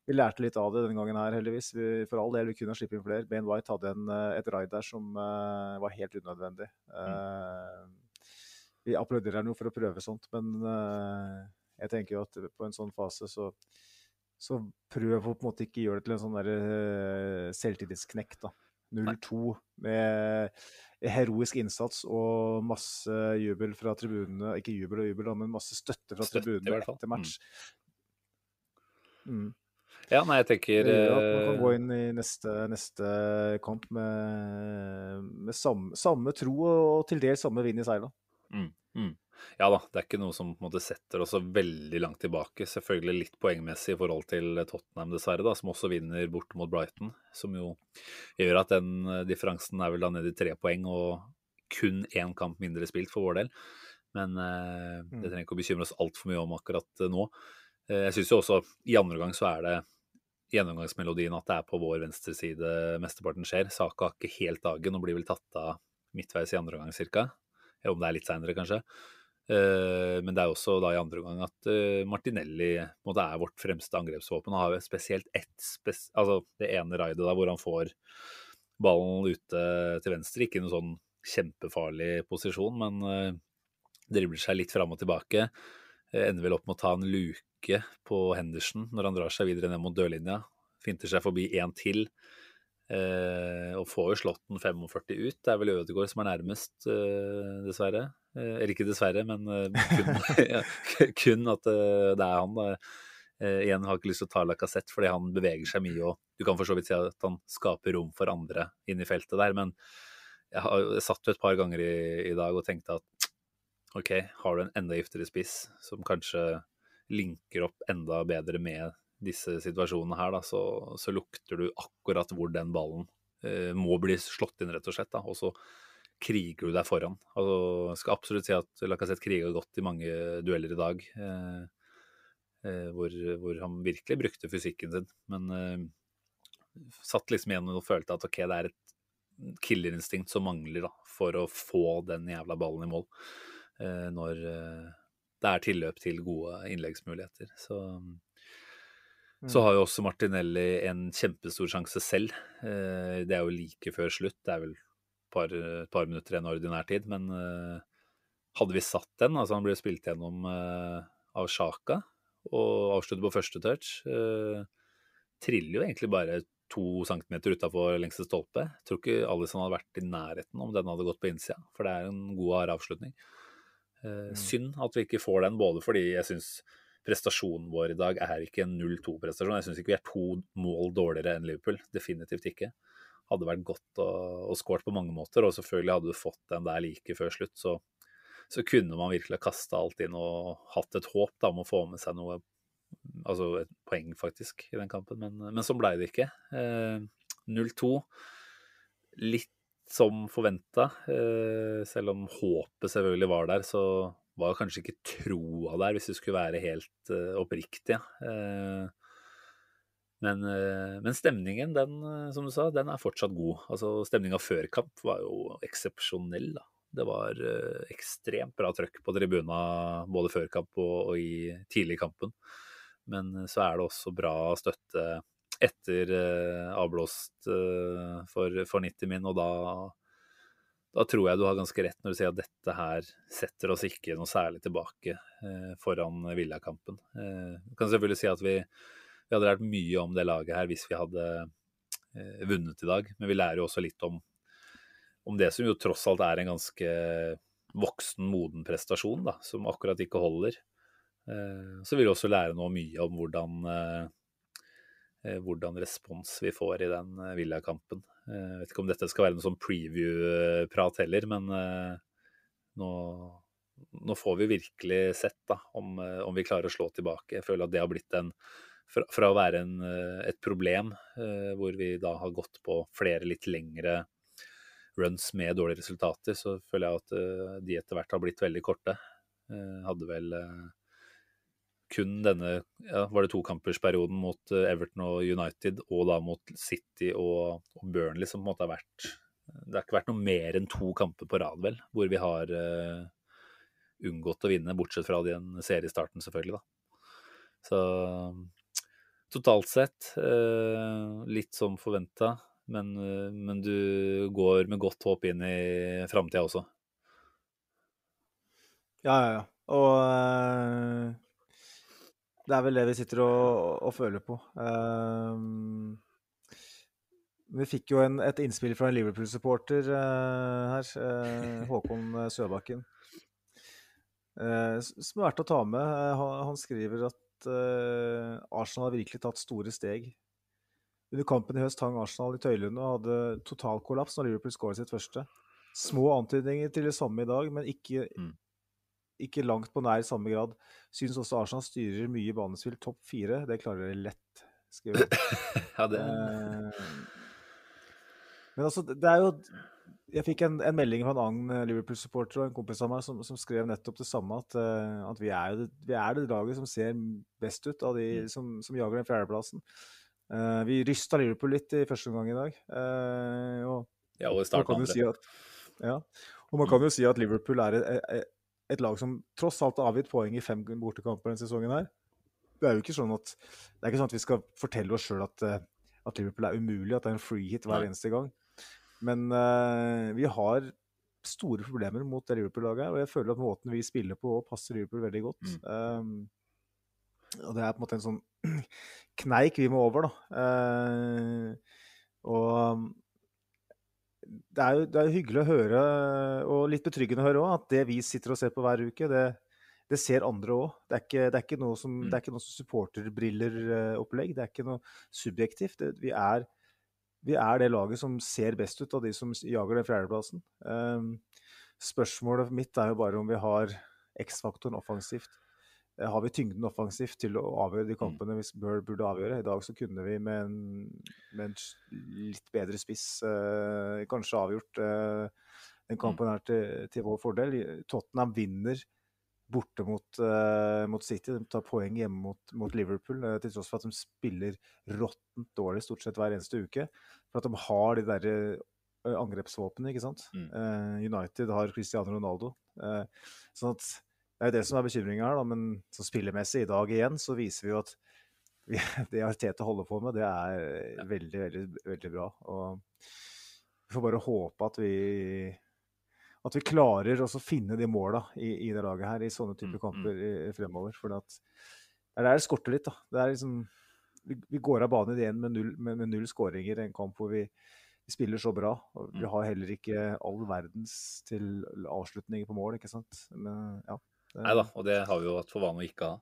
S4: Vi lærte litt av det denne gangen her, heldigvis. Vi, for all del, vi kunne slippe inn flere. Bane White hadde en, eh, et raid der som uh, var helt unødvendig. Eh, vi applauderer ham jo for å prøve sånt, men uh, jeg tenker jo at på en sånn fase så så prøv å på en måte ikke gjøre det til en sånn der, selvtillitsknekk. da. 0-2 med heroisk innsats og masse jubel fra tribunene. Ikke jubel og jubel, da, men masse støtte fra
S3: Støtte,
S4: tribunene etter match. Mm.
S3: Ja, nei, jeg
S4: Det
S3: tenker
S4: gjør at man kan
S3: eh,
S4: gå inn i neste, neste kamp med, med samme, samme tro og til dels samme vind i seila.
S3: Mm, mm. Ja da, det er ikke noe som på en måte setter oss veldig langt tilbake. Selvfølgelig litt poengmessig i forhold til Tottenham, dessverre, da, som også vinner bort mot Brighton. Som jo gjør at den eh, differansen er vel da nede i tre poeng og kun én kamp mindre spilt for vår del. Men eh, det trenger ikke å bekymre oss altfor mye om akkurat eh, nå. Eh, jeg syns jo også i andre omgang så er det gjennomgangsmelodien at det er på vår venstre side mesteparten skjer. Saka har ikke helt dagen og blir vel tatt av midtveis i andre omgang ca. Om det er litt seinere, kanskje. Eh, Men det er også da i andre omgang at eh, Martinelli måte, er vårt fremste angrepsvåpen. Og har spesielt ett spes altså det ene raidet hvor han får ballen ute til venstre. Ikke noen sånn kjempefarlig posisjon, men uh, dribler seg litt fram og tilbake. Eh, Ender vel opp med å ta en luke på Henderson når han drar seg videre ned mot dørlinja. Finter seg forbi én til. Eh, og får jo slått den 45 ut. Det er vel Ødegaard som er nærmest, eh, dessverre. Eh, eller ikke dessverre, men eh, kun, ja, kun at eh, det er han. Eh, igjen har jeg ikke lyst til å ta Lacassette fordi han beveger seg mye, og du kan for så vidt si at han skaper rom for andre inn i feltet der. Men jeg, har, jeg satt jo et par ganger i, i dag og tenkte at OK, har du en enda giftigere spiss som kanskje linker opp enda bedre med disse situasjonene her, da, så, så lukter du akkurat hvor den ballen eh, må bli slått inn, rett og slett. Da. Og så kriger du deg foran. Altså, jeg skal absolutt si at Lacassette kriga godt i mange dueller i dag. Eh, eh, hvor, hvor, han virkelig brukte fysikken sin. Men eh, satt liksom igjen og følte at ok, det er et killerinstinkt som mangler da, for å få den jævla ballen i mål. Eh, når eh, det er tilløp til gode innleggsmuligheter. Så så har jo også Martinelli en kjempestor sjanse selv. Eh, det er jo like før slutt. Det er vel et par, par, minutter igjen ordinær tid. Men hadde vi satt den, altså han ble spilt gjennom av Sjaka og avsluttet på første touch, triller jo egentlig bare to centimeter utafor lengste stolpe. Jeg tror ikke Alison hadde vært i nærheten om den hadde gått på innsida, for det er en god hard avslutning. Mm. Synd at vi ikke får den, både fordi jeg syns prestasjonen vår i dag er ikke en 0-2-prestasjon. Jeg syns ikke vi er to mål dårligere enn Liverpool. Definitivt ikke. Hadde vært godt å, å skåret på mange måter, og selvfølgelig hadde du fått den der like før slutt, så, så kunne man virkelig ha kasta alt inn og hatt et håp da, om å få med seg noe Altså et poeng, faktisk, i den kampen, men, men sånn blei det ikke. Eh, 0-2. Litt som forventa. Eh, selv om håpet selvfølgelig var der, så var kanskje ikke troa der, hvis det skulle være helt oppriktige. oppriktig. Uh, men, men, stemningen, den, som du sa, den er fortsatt god. Altså, Stemninga før kamp var jo eksepsjonell. da. Det var ekstremt bra trøkk på tribuna både før kamp og, og i tidlig kampen. Men så er det også bra støtte etter avblåst for, for 90 min, og da da tror jeg du har ganske rett når du sier at dette her setter oss ikke noe særlig tilbake eh, foran Villakampen. Eh, du kan selvfølgelig si at vi, vi, hadde lært mye om det laget her hvis vi hadde eh, vunnet i dag, men vi lærer jo også litt om, om, det som jo tross alt er en ganske voksen, moden prestasjon, da, som akkurat ikke holder. Eh, så vil vi også lære noe mye om hvordan, eh, eh, hvordan respons vi får i den Villakampen. Jeg eh, vet ikke om dette skal være noe sånn preview-prat heller, men eh, nå, nå, får vi virkelig sett da, om, eh, om, vi klarer å slå tilbake. Jeg føler at det har blitt en Fra, fra å være en, et problem, hvor vi da har gått på flere litt lengre runs med dårlige resultater, så føler jeg at de etter hvert har blitt veldig korte. Hadde vel kun denne ja, var det tokampersperioden mot eh, Everton og United, og da mot City og, og, Burnley som på en måte har vært Det har ikke vært noe mer enn to kamper på rad, vel, hvor vi har uh, unngått å vinne, bortsett fra den seriestarten, selvfølgelig, da. Så totalt sett uh, litt som forventa, men, uh, men, du går med godt håp inn i framtida også.
S4: Ja, ja, ja. Og det er vel det vi sitter og, og føler på. Um, vi fikk jo en, et innspill fra en Liverpool-supporter uh, her, uh, Håkon Søbakken, uh, som er verdt å ta med. Han, han, skriver at Arsenal har virkelig tatt store steg. Under kampen i høst hang Arsenal i tøylene og hadde totalkollaps når Liverpool skåret sitt første. Små antydninger til det samme i dag, men ikke, mm ikke langt på nær samme grad. Syns også Arsenal styrer mye banespill. Topp fire, det klarer de lett, skriver
S3: ja, det...
S4: Eh, men altså, det er jo Jeg fikk en, en melding fra en annen eh, Liverpool-supporter og en kompis av meg som, som, skrev nettopp det samme, at, uh, at vi, er det, vi, er det, laget som ser best ut av de mm. som, som jager den fjerdeplassen. Uh, vi rysta Liverpool litt i første omgang i dag. Uh, og,
S3: ja, og i starten andre.
S4: Si at, ja, og man kan jo si at Liverpool er et, et lag som tross alt har avgitt poeng i fem bortekamper denne sesongen her. Det er jo ikke sånn at, det er ikke sånn at vi skal fortelle oss sjøl at, eh, at, Liverpool er umulig, at det er en free hit hver eneste gang. Men uh, vi har store problemer mot det Liverpool-laget, og jeg føler at måten vi spiller på passer Liverpool veldig godt. Mm. Um, og det er på en måte en sånn kneik vi må over, da. Uh, og det er jo det er hyggelig å høre, og litt betryggende å høre òg, at det vi sitter og ser på hver uke, det, det ser andre òg. Det, det, er ikke noe som, mm. noe supporterbriller-opplegg. Det er ikke noe subjektivt. Det, vi, er, vi, er, det laget som ser best ut av de som jager den fjerdeplassen. Um, spørsmålet mitt er jo bare om vi har X-faktoren offensivt. Eh, har vi tyngden offensivt til å avgjøre de mm. kampene vi burde avgjøre. I dag så kunne vi med en, med en litt bedre spiss eh, kanskje avgjort eh, den kampen her til, til vår fordel. Tottenham vinner borte mot, eh, mot, City. De tar poeng hjemme mot, mot Liverpool, uh, til tross for at de spiller råttent dårlig stort sett hver eneste uke. For at de har de derre uh, angrepsvåpnene, ikke sant.
S3: Mm.
S4: United har Cristiano Ronaldo. sånn at det er jo det som er bekymringa her, da. Men så spillemessig i dag igjen, så viser vi jo at vi, det Arteta holder på med, det er ja. veldig, veldig, veldig bra. Og vi får bare håpe at vi at vi klarer å finne de måla i, i, det laget her i sånne typer mm, mm. kamper i, fremover. For det er det skorter litt. da. Det er liksom, vi, vi går av banen igjen med null, med, med null skåringer i en kamp hvor vi, vi, spiller så bra. og Vi mm. har heller ikke all verdens til avslutninger på mål, ikke sant. Men, ja,
S3: Nei da, og det har vi jo hatt for vane å ikke ha.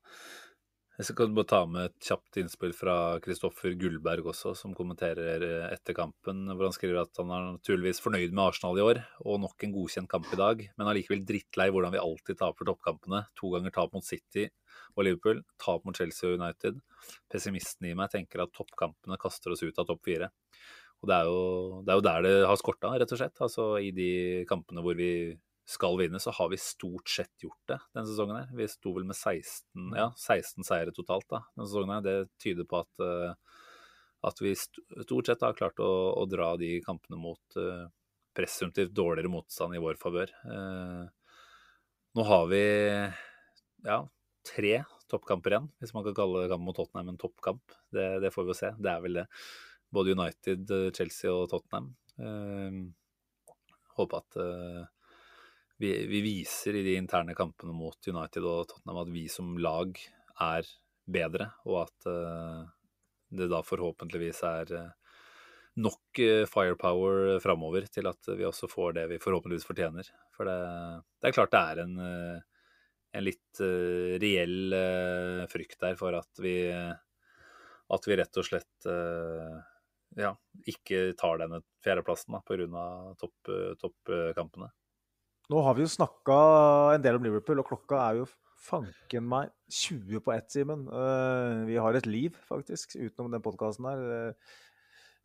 S3: Jeg skal bare ta med et kjapt innspill fra Kristoffer Gullberg også, som kommenterer eh, etter kampen, hvor han skriver at han er naturligvis fornøyd med Arsenal i år, og nok en godkjent kamp i dag, men allikevel drittlei hvordan vi alltid taper toppkampene. To ganger tap mot City og Liverpool, tap mot Chelsea og United. Pessimisten i meg tenker at toppkampene kaster oss ut av topp fire. Og det er, jo, det er jo der det har skorta, rett og slett. Altså i de kampene hvor vi skal vinne, så har vi stort sett gjort det denne sesongen. her. Vi sto vel med 16, ja, 16 seire totalt da, denne sesongen. her. Det tyder på at, uh, at vi stort sett har klart å, å dra de kampene mot uh, presumptivt dårligere motstand i vår favør. Uh, nå har vi ja, tre toppkamper igjen, hvis man kan kalle kampen mot Tottenham en toppkamp. Det, det, får vi jo se. Det er vel det. Både United, Chelsea og Tottenham. håper at vi, vi, viser i de interne kampene mot United og Tottenham at vi som lag er bedre, og at uh, det da forhåpentligvis er uh, nok uh, firepower framover til at vi også får det vi forhåpentligvis fortjener. For det, det er klart det er en, en litt reell frykt der for at vi, at vi rett og slett ja, ikke tar denne fjerdeplassen pga. toppkampene. Topp
S4: nå har vi jo snakka en del om Liverpool, og klokka er jo fanken meg 20 på ett, Simen. Uh, vi har et liv, faktisk, utenom den podkasten her. Uh,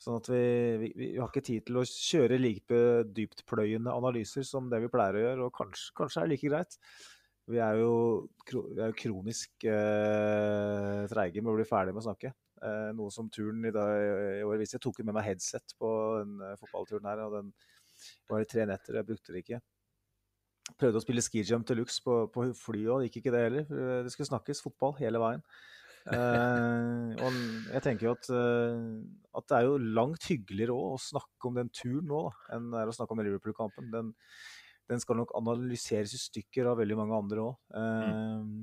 S4: sånn at vi, vi, vi, har ikke tid til å kjøre like dyptpløyende analyser som det vi pleier å gjøre, og kanskje, kanskje er like greit. Vi er jo, vi er jo kronisk uh, treige med å bli ferdig med å snakke. Uh, noe som turen i, dag, i år viste. Jeg tok med meg headset på den fotballturen her, og den var i tre netter. Jeg brukte det ikke. Prøvde å spille skijump til luxe på, på flyet det gikk ikke det heller. Det skulle snakkes fotball hele veien. Uh, og jeg tenker jo at, uh, at, det er jo langt hyggeligere å snakke om den turen nå da, enn å snakke om Liverpool-kampen. Den, den, skal nok analyseres i stykker av veldig mange andre òg. Uh,
S3: mm.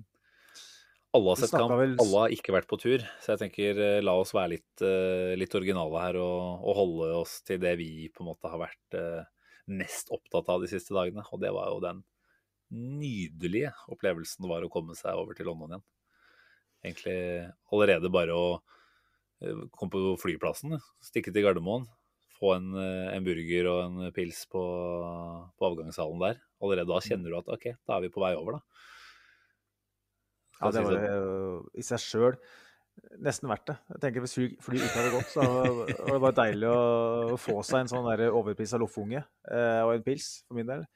S3: Alle har sett kamp, vel... alle har ikke vært på tur. Så jeg tenker la oss være litt, litt originale her og, og, holde oss til det vi på en måte har vært mest opptatt av de siste dagene. Og det var jo den nydelige opplevelsen det var å komme seg over til London igjen. Egentlig allerede bare å eh, komme på flyplassen, stikke til Gardermoen, få en, eh, en burger og en pils på, på avgangshallen der. Allerede da kjenner du at OK, da er vi på vei over, da.
S4: Ja, det var det i seg sjøl nesten verdt det. Jeg tenker Hvis flyet ikke hadde gått, så var det bare deilig å få seg en sånn overprisa loffunge eh, og en pils, for min del.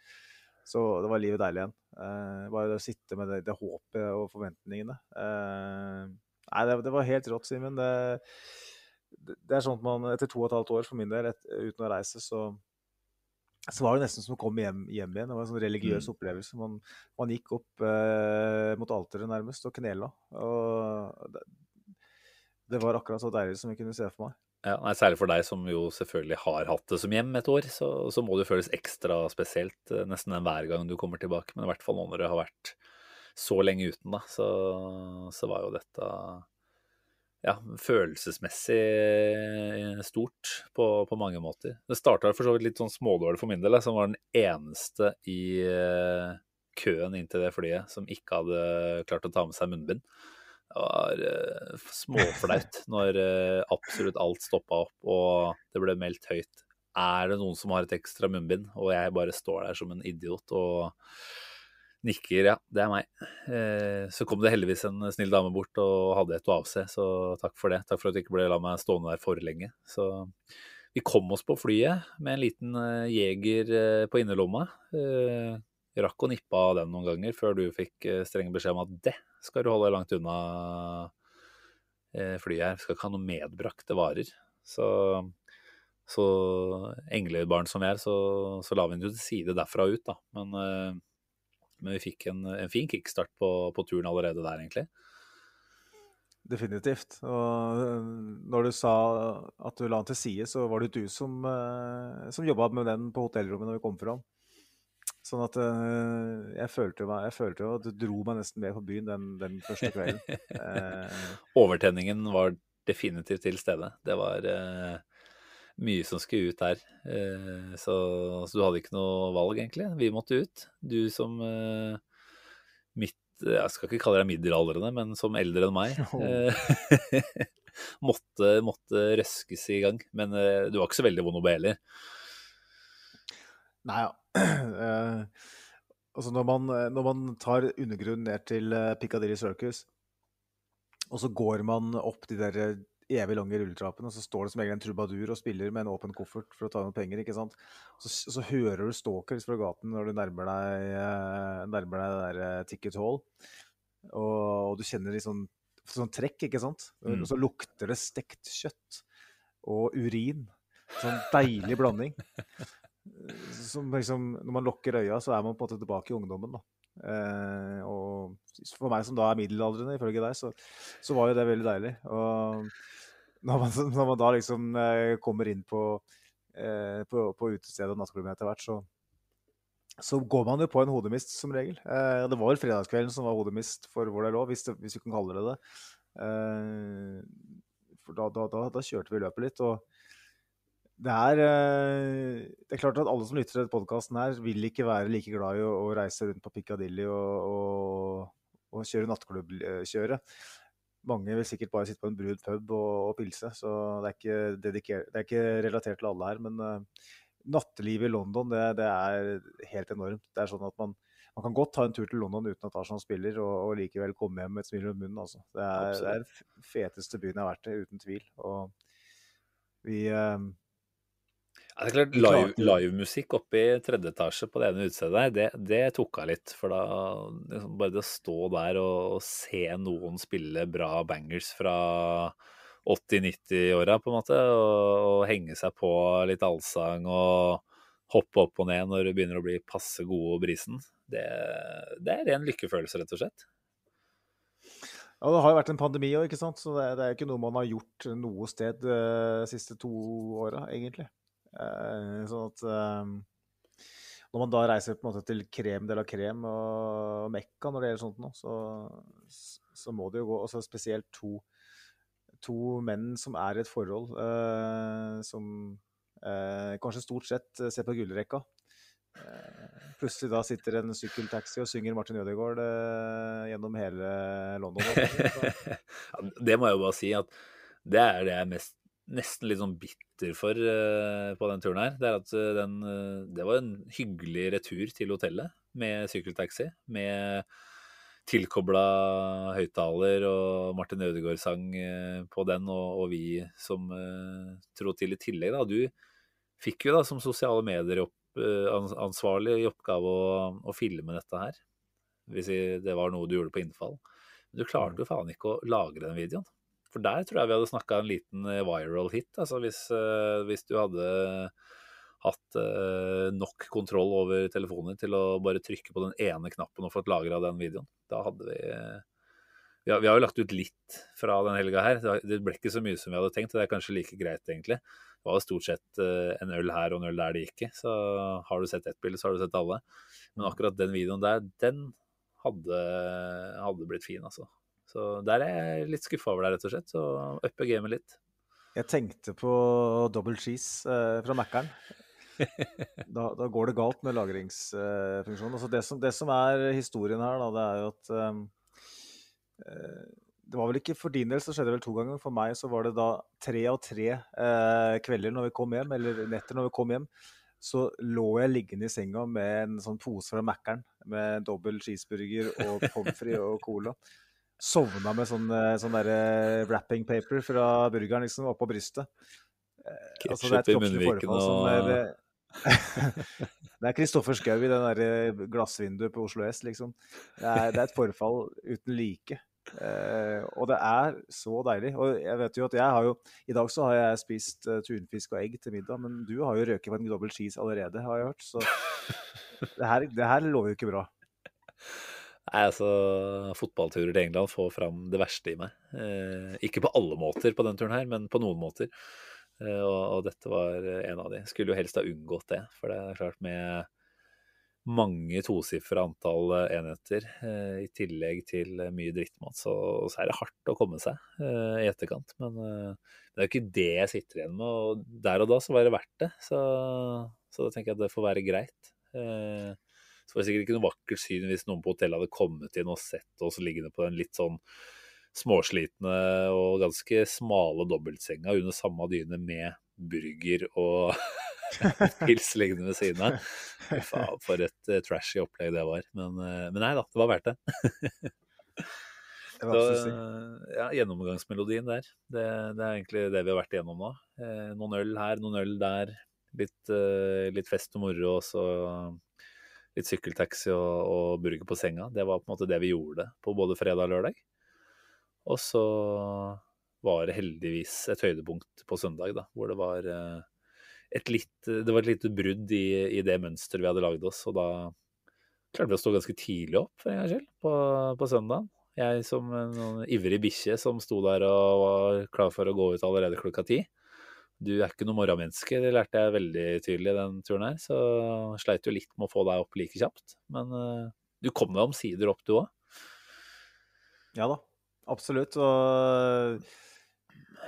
S4: Så det var livet deilig igjen. Eh, bare å sitte med det, det håpet og forventningene. Eh, nei, det, det, var helt rått, Simen. Det, det, er sånn at man etter to og et halvt år, for min del, et, uten å reise, så så var det nesten som å komme hjem, hjem igjen. Det var en sånn religiøs mm. opplevelse. Man, man gikk opp eh, mot alteret nærmest og knela. Og det, det var akkurat så deilig som jeg kunne se for meg.
S3: Ja, nei, Særlig for deg som jo selvfølgelig har hatt det som hjem et år, så, så må det føles ekstra spesielt eh, nesten hver gang du kommer tilbake. Men i hvert fall nå når du har vært så lenge uten, da, så, så var jo dette ja, følelsesmessig stort på, på mange måter. Det starta for så vidt litt sånn smådårlig for min del, som var den eneste i eh, køen inn til det flyet som ikke hadde klart å ta med seg munnbind. Det var uh, småflaut når uh, absolutt alt stoppa opp og det ble meldt høyt. Er det noen som har et ekstra munnbind? Og jeg bare står der som en idiot og nikker. Ja, det er meg. Uh, så kom det heldigvis en snill dame bort og hadde et å avse, så takk for det. Takk for at du ikke ble la meg stående der for lenge. Så vi kom oss på flyet med en liten jeger på innerlomma. Rakk å nippe av den noen ganger før du fikk eh, streng beskjed om at det skal du holde langt unna eh, flyet her. Skal ikke ha noe medbrakte varer. Så, så englebarn som vi er, så, så la vi den jo til side derfra ut, da. Men, eh, men vi fikk en, en fin kickstart på, på turen allerede der, egentlig.
S4: Definitivt. Og når du sa at du la den til side, så var det du som, som jobba med den på hotellrommet når vi kom fram. Sånn at øh, jeg følte jo jeg følte jo at du dro meg nesten med på byen den, den første kvelden. Eh,
S3: Overtenningen var definitivt til stede. Det var uh, mye som skulle ut der. Uh, så, så du hadde ikke noe valg, egentlig. Vi måtte ut. Du som uh, midt Jeg skal ikke kalle deg middelaldrende, men som eldre enn meg. eh, måtte, måtte røskes i gang. Men eh, du var ikke så veldig vond å be heller.
S4: Nei, ja. Eh, altså når man, når man tar undergrunnen ned til eh, Piccadilly Circus, og så går man opp de der evig lange rulletrappene, og så står det som regel en trubadur og spiller med en åpen koffert for å ta noen penger, ikke sant. Så, så hører du stalkers fra gaten når du nærmer deg, eh, nærmer deg det der eh, ticket hall, og, og du kjenner litt sånn, sånn trekk, ikke sant.
S3: Mm.
S4: Og så lukter det stekt kjøtt og urin. Sånn deilig blanding. Som liksom, når man lukker øya, så er man på en måte tilbake i ungdommen. da. Eh, og for meg som da er middelaldrende, ifølge deg, så, så var jo det veldig deilig. Og når man, når man da liksom eh, kommer inn på, eh, på, på utestedet og nattklubben etter hvert, så, så går man jo på en hodemist som regel. Eh, det var vel fredagskvelden som var hodemist for vår del òg, hvis, det- hvis vi kan kalle det det. Eh, for da, da, da, da kjørte vi løpet litt. og det er, eh, det er klart at alle som lytter til denne podkasten vil ikke være like glad i å, å reise rundt på Piccadilly og, og, og kjøre nattklubbkjøret. Mange vil sikkert bare sitte på en brun pub og, og pilse, så det er, ikke dediker- det er ikke relatert til alle her. Men uh, nattelivet i London, det, det er helt enormt. Det er sånn at man, man kan godt ta en tur til London uten at Arsenal spiller, og, og likevel komme hjem med et smil rundt munnen. Altså. Det, er, den feteste byen jeg har vært i, uten tvil. Og vi eh,
S3: Ja, det er klart, live. Livemusikk oppe i tredje etasje på det ene utstedet der, det, det tok av litt. For da liksom, Bare det å stå der og, og se noen spille bra bangers fra 80-90-åra, på en måte, og, og henge seg på litt allsang og hoppe opp og ned når du begynner å bli passe god og brisen, det, det er ren lykkefølelse, rett og slett.
S4: Ja, det har jo vært en pandemi òg, ikke sant. Så det, det er jo ikke noe man har gjort noe sted de siste to åra, egentlig. Eh, sånn at eh, Når man da reiser på en måte til krem de la krem og Mekka når det gjelder sånt nå, så, så må det jo gå altså Spesielt to, to menn som er i et forhold, eh, som eh, kanskje stort sett ser på gullrekka. Eh, Plutselig da sitter en sykkeltaxi og synger Martin Ødegaard eh, gjennom hele London.
S3: Det må jeg jo bare si at det er det jeg er mest, nesten litt sånn bitter for eh, på den turen her. Det er at eh, den eh, Det var en hyggelig retur til hotellet med sykkeltaxi. Med tilkobla høyttaler og Martin Ødegaard sang eh, på den, og, og vi som uh, trå til i tillegg. Da. Du fikk jo da som sosiale medier opp, ans- ansvarlig i oppgave å, å filme dette her. Hvis det var noe du gjorde på innfall. Men du klarte jo faen ikke å lagre den videoen. For der tror jeg vi hadde snakka en liten eh, viral hit. Altså hvis, eh, hvis du hadde hatt eh, nok kontroll over telefonen til å bare trykke på den ene knappen og fått lagra den videoen. Da hadde vi vi har, vi har jo lagt ut litt fra den helga her. Det ble ikke så mye som vi hadde tenkt, og det er kanskje like greit, egentlig. Det var jo stort sett en øl her og en øl der det gikk. Så har du sett ett bilde, så har du sett alle. Men akkurat den videoen der, den hadde, hadde blitt fin, altså. Så der er jeg litt skuffa over deg, rett og slett. Så uppe gamet litt.
S4: Jeg tenkte på double cheese eh, fra Mækkern. Da, da går det galt med lagringsfunksjonen. altså det, som, det som er historien her, da, det er jo at ehm, eh, Det var vel ikke for din del, så skjedde det vel to ganger. For meg så var det da tre av tre eh, kvelder når vi kom hjem, eller netter når vi kom hjem, så lå jeg liggende i senga med en sånn pose fra Mækkern med dobbel cheeseburger og pommes frites og cola. Sovna med sånn, eh, sånn der wrapping paper fra burgeren liksom oppå brystet. Ketsjup altså, det et
S3: Ketchup i munnviken og
S4: er eh, Det er Kristoffer Schou i den der eh, glassvinduet på Oslo S, liksom. Det er, det er et forfall uten like. Uh, og det er så deilig. Og jeg vet jo at jeg har jo I dag så har jeg spist uh, tunfisk og egg til middag, men du har jo røket på en dobbel cheese allerede, har jeg hørt. Så det her, det her lover jo ikke bra.
S3: Nei, altså, fotballturer til England får fram det verste i meg. Eh, ikke på alle måter på den turen her, men på noen måter. Eh, og, og dette var en av de. Skulle jo helst ha unngått det, for det er klart med mange tosifra antall eh, enheter, eh, i tillegg til eh, mye drittmat, så, så er det hardt å komme seg eh, i etterkant. Men det er jo ikke det jeg sitter igjen med, og der og da så var det verdt det. Så, så da tenker jeg at det får være greit. Eh, så var det sikkert ikke noe vakkert syn hvis noen på hotellet hadde kommet inn og sett oss liggende på den litt sånn småslitne og ganske smale dobbeltsenga under samme dyne med burger og pils liggende ved siden av. Faen, for et uh, trashy opplegg det var. Men, uh, men nei da, det var verdt det.
S4: Det var
S3: Så,
S4: absolutt
S3: ja, gjennomgangsmelodien der. Det, det er egentlig det vi har vært igjennom nå. Eh, noen øl her, noen øl der. Litt, eh, litt fest og moro, og så litt sykkeltaxi og, og burger på senga. Det var på en måte det vi gjorde på både fredag og lørdag. Og så var det heldigvis et høydepunkt på søndag, da, hvor det var eh, et litt, det var et lite brudd i, i det mønsteret vi hadde lagd oss. Og da klarte vi å stå ganske tidlig opp, for en gangs skyld, på, på søndagen. Jeg som en sånn ivrig bikkje som sto der og var klar for å gå ut allerede klokka ti. Du er ikke noe morgenmenneske, det lærte jeg veldig tydelig den turen her. Så sleit jo litt med å få deg opp like kjapt. Men uh, du kom deg omsider opp, du òg.
S4: Ja da, absolutt. Og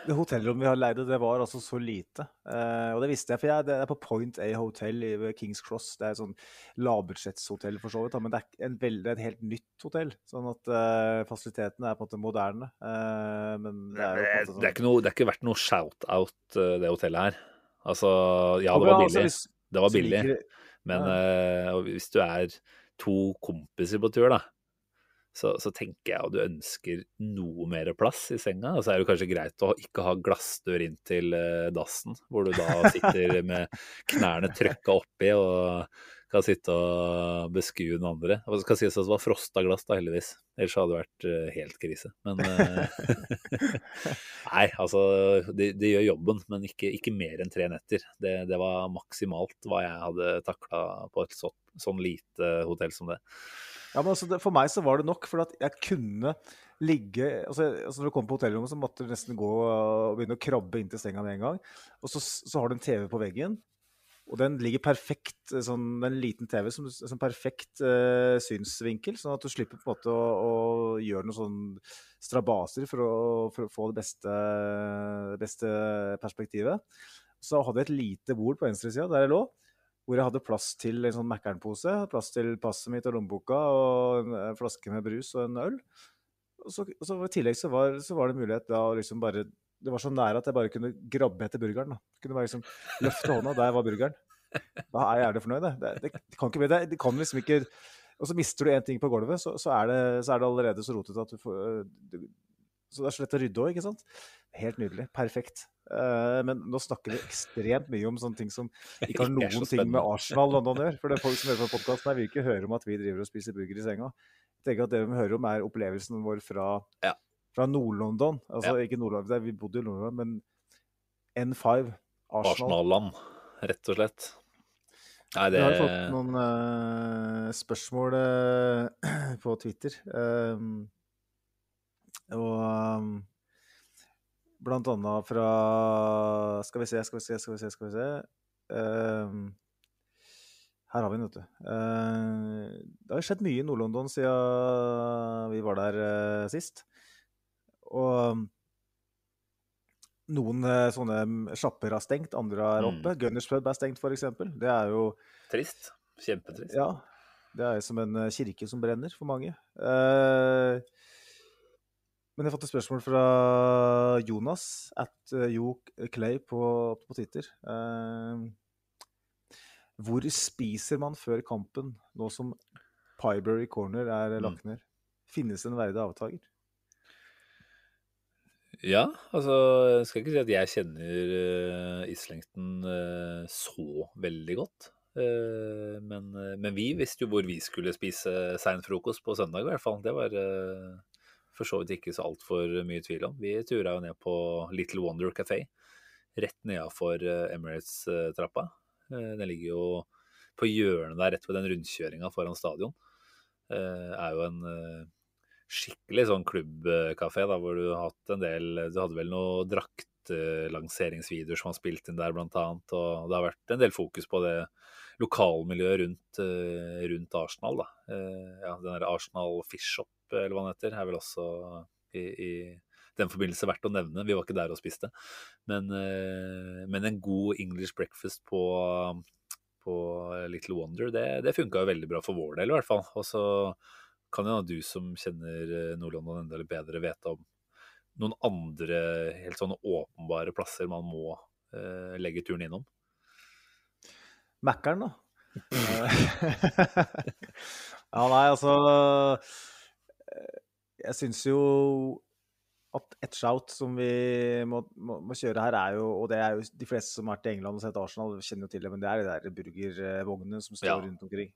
S4: det hotellrommet vi har leid, det var altså så lite. Eh, og det visste jeg, for jeg, det er på Point A Hotel i Kings Cross. Det er et sånn lavbudsjettshotell for så vidt, men det er, en veldig, det er et helt nytt hotell. Sånn at eh, fasilitetene er på en måte moderne. Eh, men det er jo på en måte sånn
S3: Det er ikke, noe, det er ikke verdt noe shout-out, det hotellet her. Altså, ja, det var
S4: altså,
S3: billig. Det var billig. Men eh, hvis du er to kompiser på tur, da, så, så tenker jeg at du ønsker noe mer plass i senga. Og så er det kanskje greit å ikke ha glassdør inn til eh, dassen, hvor du da sitter med knærne trøkka oppi og kan sitte og beskue den andre. Og det skal sies at det var frosta glass, da, heldigvis. Ellers hadde det vært eh, helt krise. Men eh, Nei, altså det, de gjør jobben, men ikke, ikke mer enn tre netter. Det, det var maksimalt hva jeg hadde takla på et så, sånn lite hotell som det.
S4: Ja, men altså, det, For meg så var det nok, for at jeg kunne ligge altså, altså Når du kom på hotellrommet, så måtte du nesten gå og begynne å krabbe inn til senga med en gang. Og så, så har du en TV på veggen, og den ligger perfekt, sånn en liten TV som, som perfekt eh, synsvinkel, sånn at du slipper på en måte å, å gjøre noen sånn strabaser for å, for å få det beste, beste perspektivet. Så hadde jeg et lite bord på venstresida der jeg lå hvor jeg hadde plass til en sånn Mækkern-pose, plass til passet mitt og lommeboka og en, en flaske med brus og en øl. Og så, og så I tillegg så var, så var det mulighet da å liksom bare Det var så nære at jeg bare kunne grabbe etter burgeren. da. Kunne bare liksom løfte hånda, der var burgeren. Da er jeg jævlig fornøyd. Det, det, det, det kan ikke bli det. Det kan liksom ikke Og så mister du én ting på gulvet, så, så, er det, så er det allerede så rotete at du får øh, du, Så det er så lett å rydde òg, ikke sant? Helt nydelig. Perfekt. Eh, men nå snakker vi ekstremt mye om sånne ting som ikke har noen ting med. Arsenal London å gjøre. For det er folk som hører på podkasten her, vil ikke høre om at vi driver og spiser burger i senga. Jeg tenker at Det vi hører om, er opplevelsen vår fra,
S3: Ja.
S4: fra Nord-London. Altså ikke Nord-London, vi bodde i Nord-London, men N5. Arsenal.
S3: Arsenal-land, rett og slett. Nei,
S4: Vi har fått noen uh, spørsmål uh, på Twitter. Um, og um, blant annet fra Skal vi se, skal vi se, skal vi se. Skal vi se. Uh, her har vi den, vet du. Eh, det har skjedd mye i Nord-London siden vi var der eh, sist. Og noen eh, sånne sjapper har stengt, andre er
S3: Mm.
S4: oppe. Gunners pub er stengt, f.eks. Det er jo
S3: Trist. Kjempetrist.
S4: ja, det er jo som en eh, kirke som brenner for mange. Eh, men jeg har fått et spørsmål fra Jonas at eh, Jo Clay på, på Twitter. Eh, hvor spiser man før kampen, nå som Pyberry Corner er
S3: Mm.
S4: lagt ned? Finnes det en verdig avtaker?
S3: Ja, altså jeg skal ikke si at jeg kjenner uh, Islington uh, så veldig godt. Uh, men, men, vi visste jo hvor vi skulle spise sein frokost på søndag, i hvert fall. Det var for så vidt ikke så altfor mye tvil om. Vi tura jo ned på Little Wonder Café, rett nedafor Emirates-trappa. Den ligger jo på hjørnet der rett ved den rundkjøringa foran stadion. er jo en skikkelig sånn klubbkafé, da, hvor du har hatt en del Du hadde vel noen draktlanseringsvideoer som har spilt inn der, blant annet. Og det har vært en del fokus på det lokalmiljøet rundt, eh, rundt Arsenal, da. Eh, ja, den der Arsenal Fish Shop, eller hva han heter, er vel også i, i den forbindelse verdt å nevne. Vi var ikke der og spiste. Men, eh, men en god English breakfast på, på Little Wonder, det, det funka jo veldig bra for vår del, i hvert fall. Og så kan jo du som kjenner eh, Nord-London enda litt bedre, vite om noen andre helt sånne åpenbare plasser man må uh, legge turen innom?
S4: Mækkern, da. ja, nei, altså eh, Jeg syns jo at et shout som vi må, må, må, kjøre her, er jo Og det er jo de fleste som har vært i England og sett Arsenal, kjenner jo til det, men det er de der burgervognene som står ja. rundt omkring.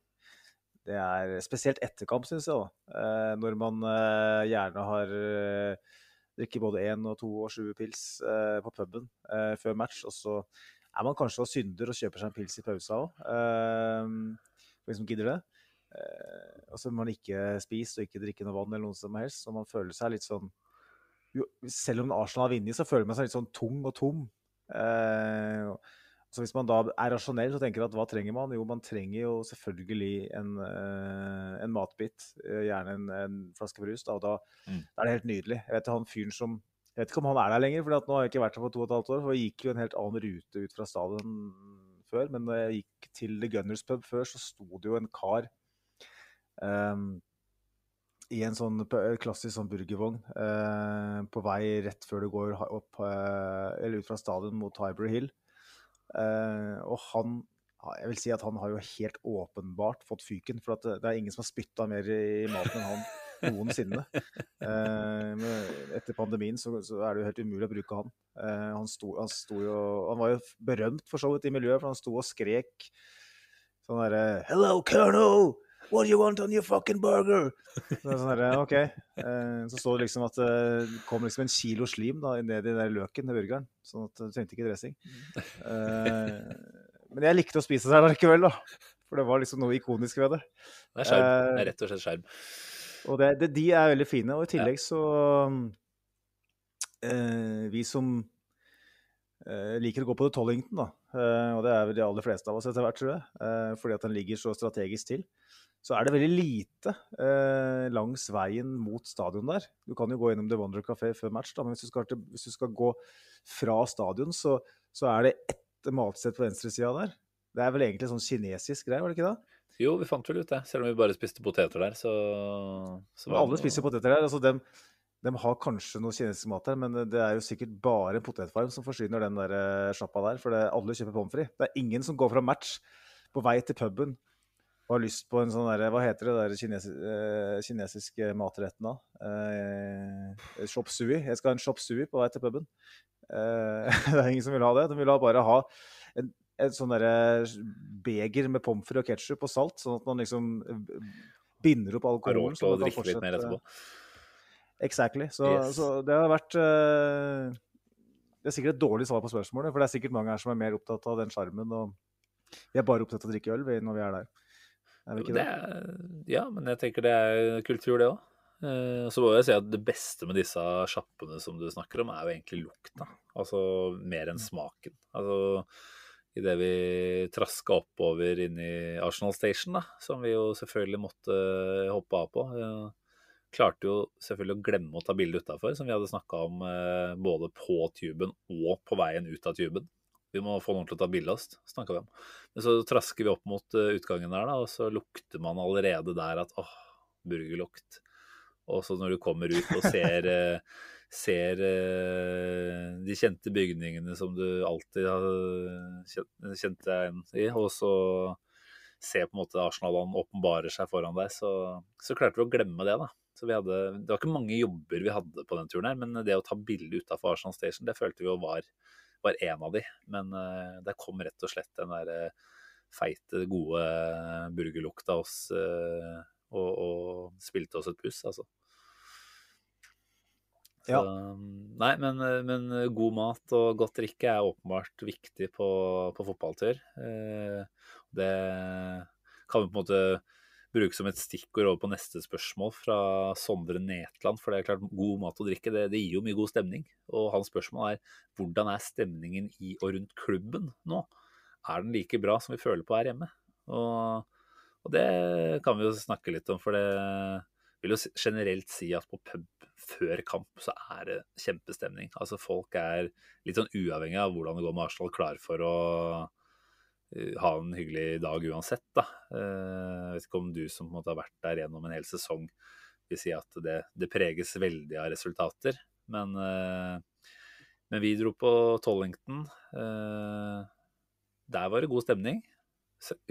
S4: Det er spesielt etter kamp, syns jeg. da. Eh, når man eh, gjerne har eh, drikker både én og to og sju pils på puben før match, og så er man kanskje og synder og kjøper seg en pils i pausa òg. for de som gidder det. Og så må man ikke spise og ikke drikke noe vann eller noe som helst, så man føler seg litt sånn jo, Selv om Arsenal har vunnet, så føler man seg litt sånn tung og tom. Eh, så hvis man da er rasjonell, så tenker at hva trenger man? Jo, man trenger jo selvfølgelig en, uh, en matbit. Uh, gjerne en, en, flaske brus. Da, og da, mm. da, er det helt nydelig. Jeg vet han fyren som Jeg vet ikke om han er der lenger, for nå har jeg ikke vært der på to og et halvt år. For jeg gikk jo en helt annen rute ut fra stadion før. Men når jeg gikk til The Gunners pub før, så sto det jo en kar um, i en sånn klassisk sånn burgervogn uh, på vei rett før du går opp, eller ut fra stadion mot Highbury Hill. Uh, og han jeg vil si at han har jo helt åpenbart fått fyken. For det, det er ingen som har spytta mer i maten enn han noensinne. Uh, etter pandemien så, så, er det jo helt umulig å bruke han. Uh, han, sto, han, sto jo, han, var jo berømt for så vidt i miljøet, for han sto og skrek sånn derre Hello, Colonel! What do you want on your fucking burger? Så, sånn der, ok. Eh, så står det liksom at det kom liksom en kilo slim da, ned i den løken i burgeren. Sånn at du trengte ikke dressing. Eh, men jeg likte å spise der likevel, da. For det var liksom noe ikonisk ved det.
S3: Det er skjerm. Det er rett og slett skjerm.
S4: Og det, det, de er veldig fine. Og i tillegg så eh, Vi som eh, liker å gå på The Tollington, da. Eh, og det er vel de aller fleste av oss etter hvert, tror jeg. Eh, fordi at den ligger så strategisk til så er det veldig lite eh, langs veien mot stadion der. Du kan jo gå gjennom The Wonder Café før match, da, men hvis du skal, hvis du skal gå fra stadion, så, så, er det ett matsted på venstresida der. Det er vel egentlig sånn kinesisk greie, var det ikke det?
S3: Jo, vi fant vel ut det. Selv om vi bare spiste poteter der, så,
S4: så Alle spiser poteter der. altså dem, de har kanskje noe kinesisk mat her, men det er jo sikkert bare en potetfarm som forsyner den der eh, sjappa der. For det, alle kjøper pommes frites. Det er ingen som går fra match på vei til puben og har lyst på en sånn derre Hva heter det der kines, eh, kinesiske matretten da? Eh, shop sui. Jeg skal ha en shop sui på vei til puben. Eh, det er ingen som vil ha det. De vil bare ha en, en sånn derre beger med pommes frites og ketsjup og salt, sånn at man liksom binder opp alkoholen.
S3: Råd til å drikke litt mer etterpå.
S4: Exactly. Så, yes. så, det har vært uh, Det er sikkert et dårlig svar på spørsmålet, for det er sikkert mange her som er mer opptatt av den sjarmen. Og vi er bare opptatt av å drikke øl når vi er der.
S3: Er vi ikke det? det? ja, men jeg tenker det er kultur, det òg. Eh, så må jeg si at det beste med disse sjappene som du snakker om, er jo egentlig lukta. Altså mer enn smaken. Altså idet vi traska oppover inn i Arsenal Station, da, som vi jo selvfølgelig måtte hoppe av på. Klarte jo selvfølgelig å glemme å ta bilde utafor, som vi hadde snakka om eh, både på tuben og på veien ut av tuben. Vi må få noen til å ta bilde av oss, snakka vi om. Men så trasker vi opp mot uh, utgangen der, da, og så lukter man allerede der at åh, burgerlukt. Og så når du kommer ut og ser, uh, ser uh, de kjente bygningene som du alltid har kjent, kjent deg igjen i, og så ser på en måte Arsenal åpenbarer seg foran deg, så, så, klarte vi å glemme det. da. Så vi hadde, Det var ikke mange jobber vi hadde på den turen, her, men det å ta bilde utafor Arsenal Station, det følte vi jo var, var en av de. Men uh, der kom rett og slett den der uh, feite, gode burgerlukta oss uh, og, og, spilte oss et puss, altså. Så, ja. Nei, men, men, god mat og godt drikke er åpenbart viktig på, på fotballtur. det kan vi på en måte bruke som et stikkord over på neste spørsmål fra Sondre Netland. For det er klart, god mat og drikke det, det, gir jo mye god stemning. Og hans spørsmål er hvordan er stemningen i og rundt klubben nå? Er den like bra som vi føler på her hjemme? Og, og det kan vi jo snakke litt om, for det vil jo generelt si at på pub før kamp så er det kjempestemning. Altså folk er litt sånn uavhengig av hvordan det går med Arsenal, klar for å ha en hyggelig dag uansett. Da. Eh, jeg vet ikke om du som måte har vært der gjennom en hel sesong, vil si at det, det preges veldig av resultater. Men, eh, men, vi dro på Tollington. Der var det god stemning.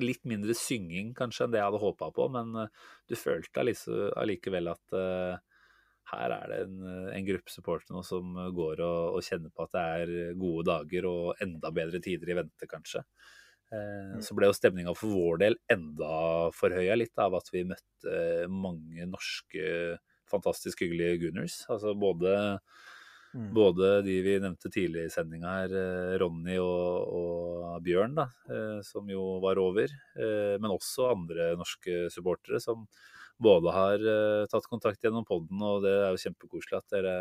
S3: Litt mindre synging kanskje enn det jeg hadde håpa på, men du følte allikevel at her er det en, en gruppe supportere som går og, og, kjenner på at det er gode dager og enda bedre tider i vente, kanskje. Eh, mm. Så ble jo stemninga for vår del enda forhøya litt av at vi møtte mange norske fantastisk hyggelige Gunners. Altså både, mm. både de vi nevnte tidlig i sendinga her, eh, Ronny og, og, Bjørn, da, eh, som jo var over. Men også andre norske supportere som både har tatt kontakt gjennom poden, og det er jo kjempekoselig at dere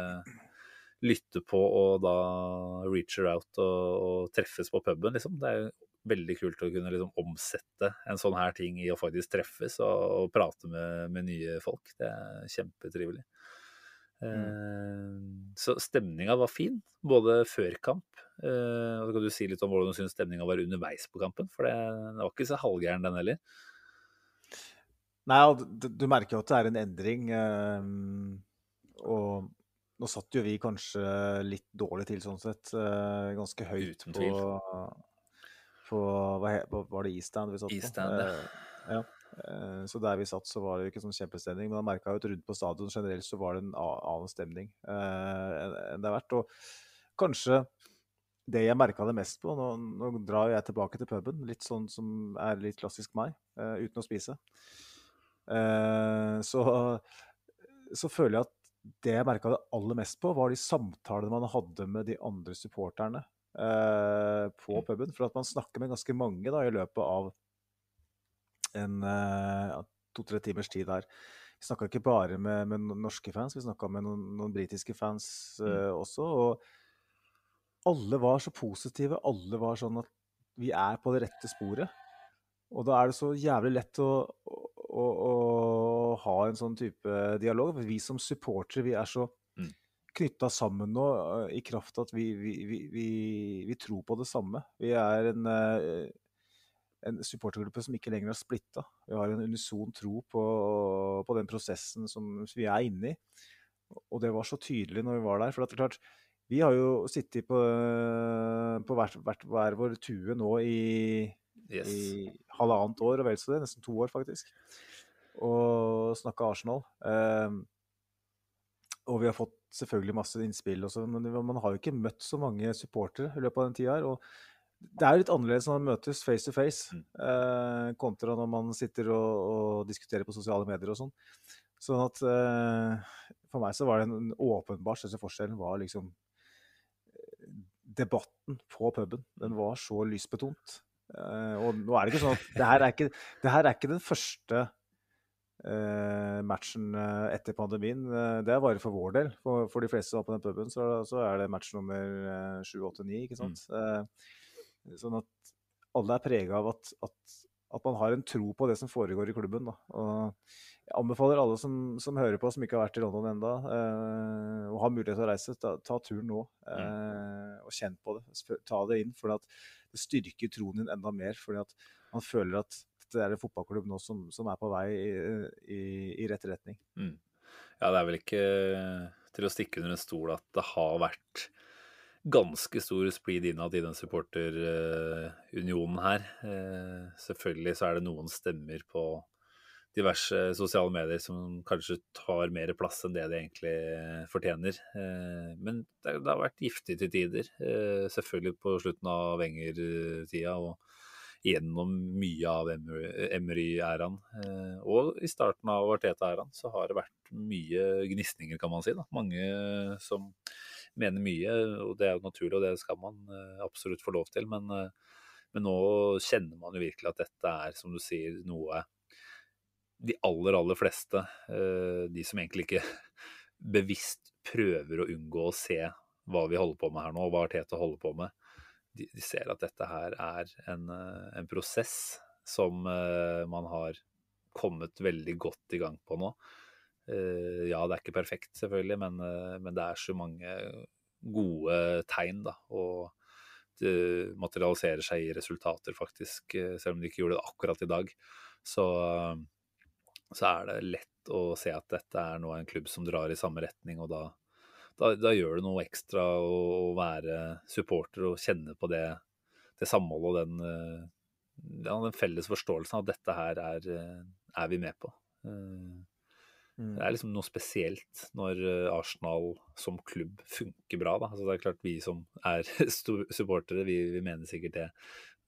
S3: lytter på og da reacher out og, og treffes på puben, liksom. Det er jo veldig kult å kunne liksom omsette en sånn her ting i å faktisk treffes og, og prate med, med, nye folk. Det er kjempetrivelig. Mm. Eh, så stemninga var fin, både før kamp. Eh, og så kan du si litt om hvordan du syns stemninga var underveis på kampen, for det, det var ikke så halvgæren den heller.
S4: Nei, du, du, merker jo at det er en endring. Eh, og nå satt jo vi kanskje litt dårlig til sånn sett. Ganske høyt på på Var det Eastland vi satt
S3: på? Eastland, ja.
S4: Eh, ja. Eh, så der vi satt, så var det ikke sånn kjempestemning. Men jeg merka at rundt på stadion generelt så var det en annen stemning eh, enn det har vært. Og kanskje det jeg merka det mest på nå, nå, drar jeg tilbake til puben, litt sånn som er litt klassisk meg, uten å spise. så, så føler jeg at det jeg merka det aller mest på, var de samtalene man hadde med de andre supporterne på mm. puben. For at man snakker med ganske mange da, i løpet av en eh, to-tre timers tid her. Vi snakka ikke bare med, med, norske fans, vi snakka med noen, noen britiske fans eh, mm. også. Og alle var så positive. Alle var sånn at vi er på det rette sporet. Og da er det så jævlig lett å, å, å, å ha en sånn type dialog. For vi som supportere, vi er så knytta sammen nå eh, i kraft av at vi, vi, vi, vi, tror på det samme. Vi er en, eh, en supportergruppe som ikke lenger er splitta. Vi har en unison tro på, på, den prosessen som vi er inne i. Og det var så tydelig når vi var der. For det er klart, vi har jo sittet på, på hver, hver, hver, vår tue nå i, yes. i halvannet år og vel så det. Nesten to år, faktisk. Og snakka Arsenal. Um, og vi har fått selvfølgelig masse innspill, også, men man har jo ikke møtt så mange supportere i løpet av den tida her. og det er jo litt annerledes når man møtes face to face, mm. eh, kontra når man sitter og, og, diskuterer på sosiale medier og sånn. Sånn at eh, for meg så var det en åpenbar største forskjellen var liksom eh, debatten på puben. Den var så lysbetont. Eh, og nå er det ikke sånn at det her er ikke, det her er ikke den første matchen uh, etter pandemien. Uh, det er bare for vår del. For, for de fleste som var på den puben, så, så, er det match nummer 7, 8, 9. ikke sant? Mm. sånn at alle er prega av at, at, at, man har en tro på det som foregår i klubben. Da. Og jeg anbefaler alle som, som hører på, som ikke har vært i London ennå, og har mulighet til å reise, ta, ta turen nå. Mm. Og kjenn på det. Ta det inn. For det styrker troen din enda mer. fordi at man føler at det er en fotballklubb nå som, som er på vei i, i, i rett retning.
S3: Mm. Ja, det er vel ikke til å stikke under en stol at det har vært ganske stor splid innad i den supporterunionen her. Eh, selvfølgelig så er det noen stemmer på diverse sosiale medier som kanskje tar mer plass enn det de egentlig fortjener. Eh, men det, det har vært giftig til tider. Eh, selvfølgelig på slutten av Wenger-tida og gjennom mye av Emery-æraen. Eh, og i starten av Arteta-æraen så har det vært mye gnisninger, kan man si. Da. Mange som mener mye, og det er jo naturlig, og det skal man eh, absolutt få lov til. Men, eh, men nå kjenner man jo virkelig at dette er, som du sier, noe de aller, aller fleste, de som egentlig ikke bevisst prøver å unngå å se hva vi holder på med her nå, og hva Arteta holder på med, de, de, ser at dette her er en, eh, en prosess som uh, man har kommet veldig godt i gang på nå. Uh, ja, det er ikke perfekt, selvfølgelig, men, uh, men, det er så mange gode tegn, da. Og det materialiserer seg i resultater, faktisk. Selv om de ikke gjorde det akkurat i dag, så, så er det lett å se at dette er nå en klubb som drar i samme retning, og da da, da, gjør det noe ekstra å, være supporter og kjenne på det, det samholdet og den, eh, ja, den, felles forståelsen av at dette her er, eh, er vi med på. Eh, mm. Det er liksom noe spesielt når Arsenal som klubb funker bra. Da. Altså det er klart Vi som er supportere, vi, vi, mener sikkert det.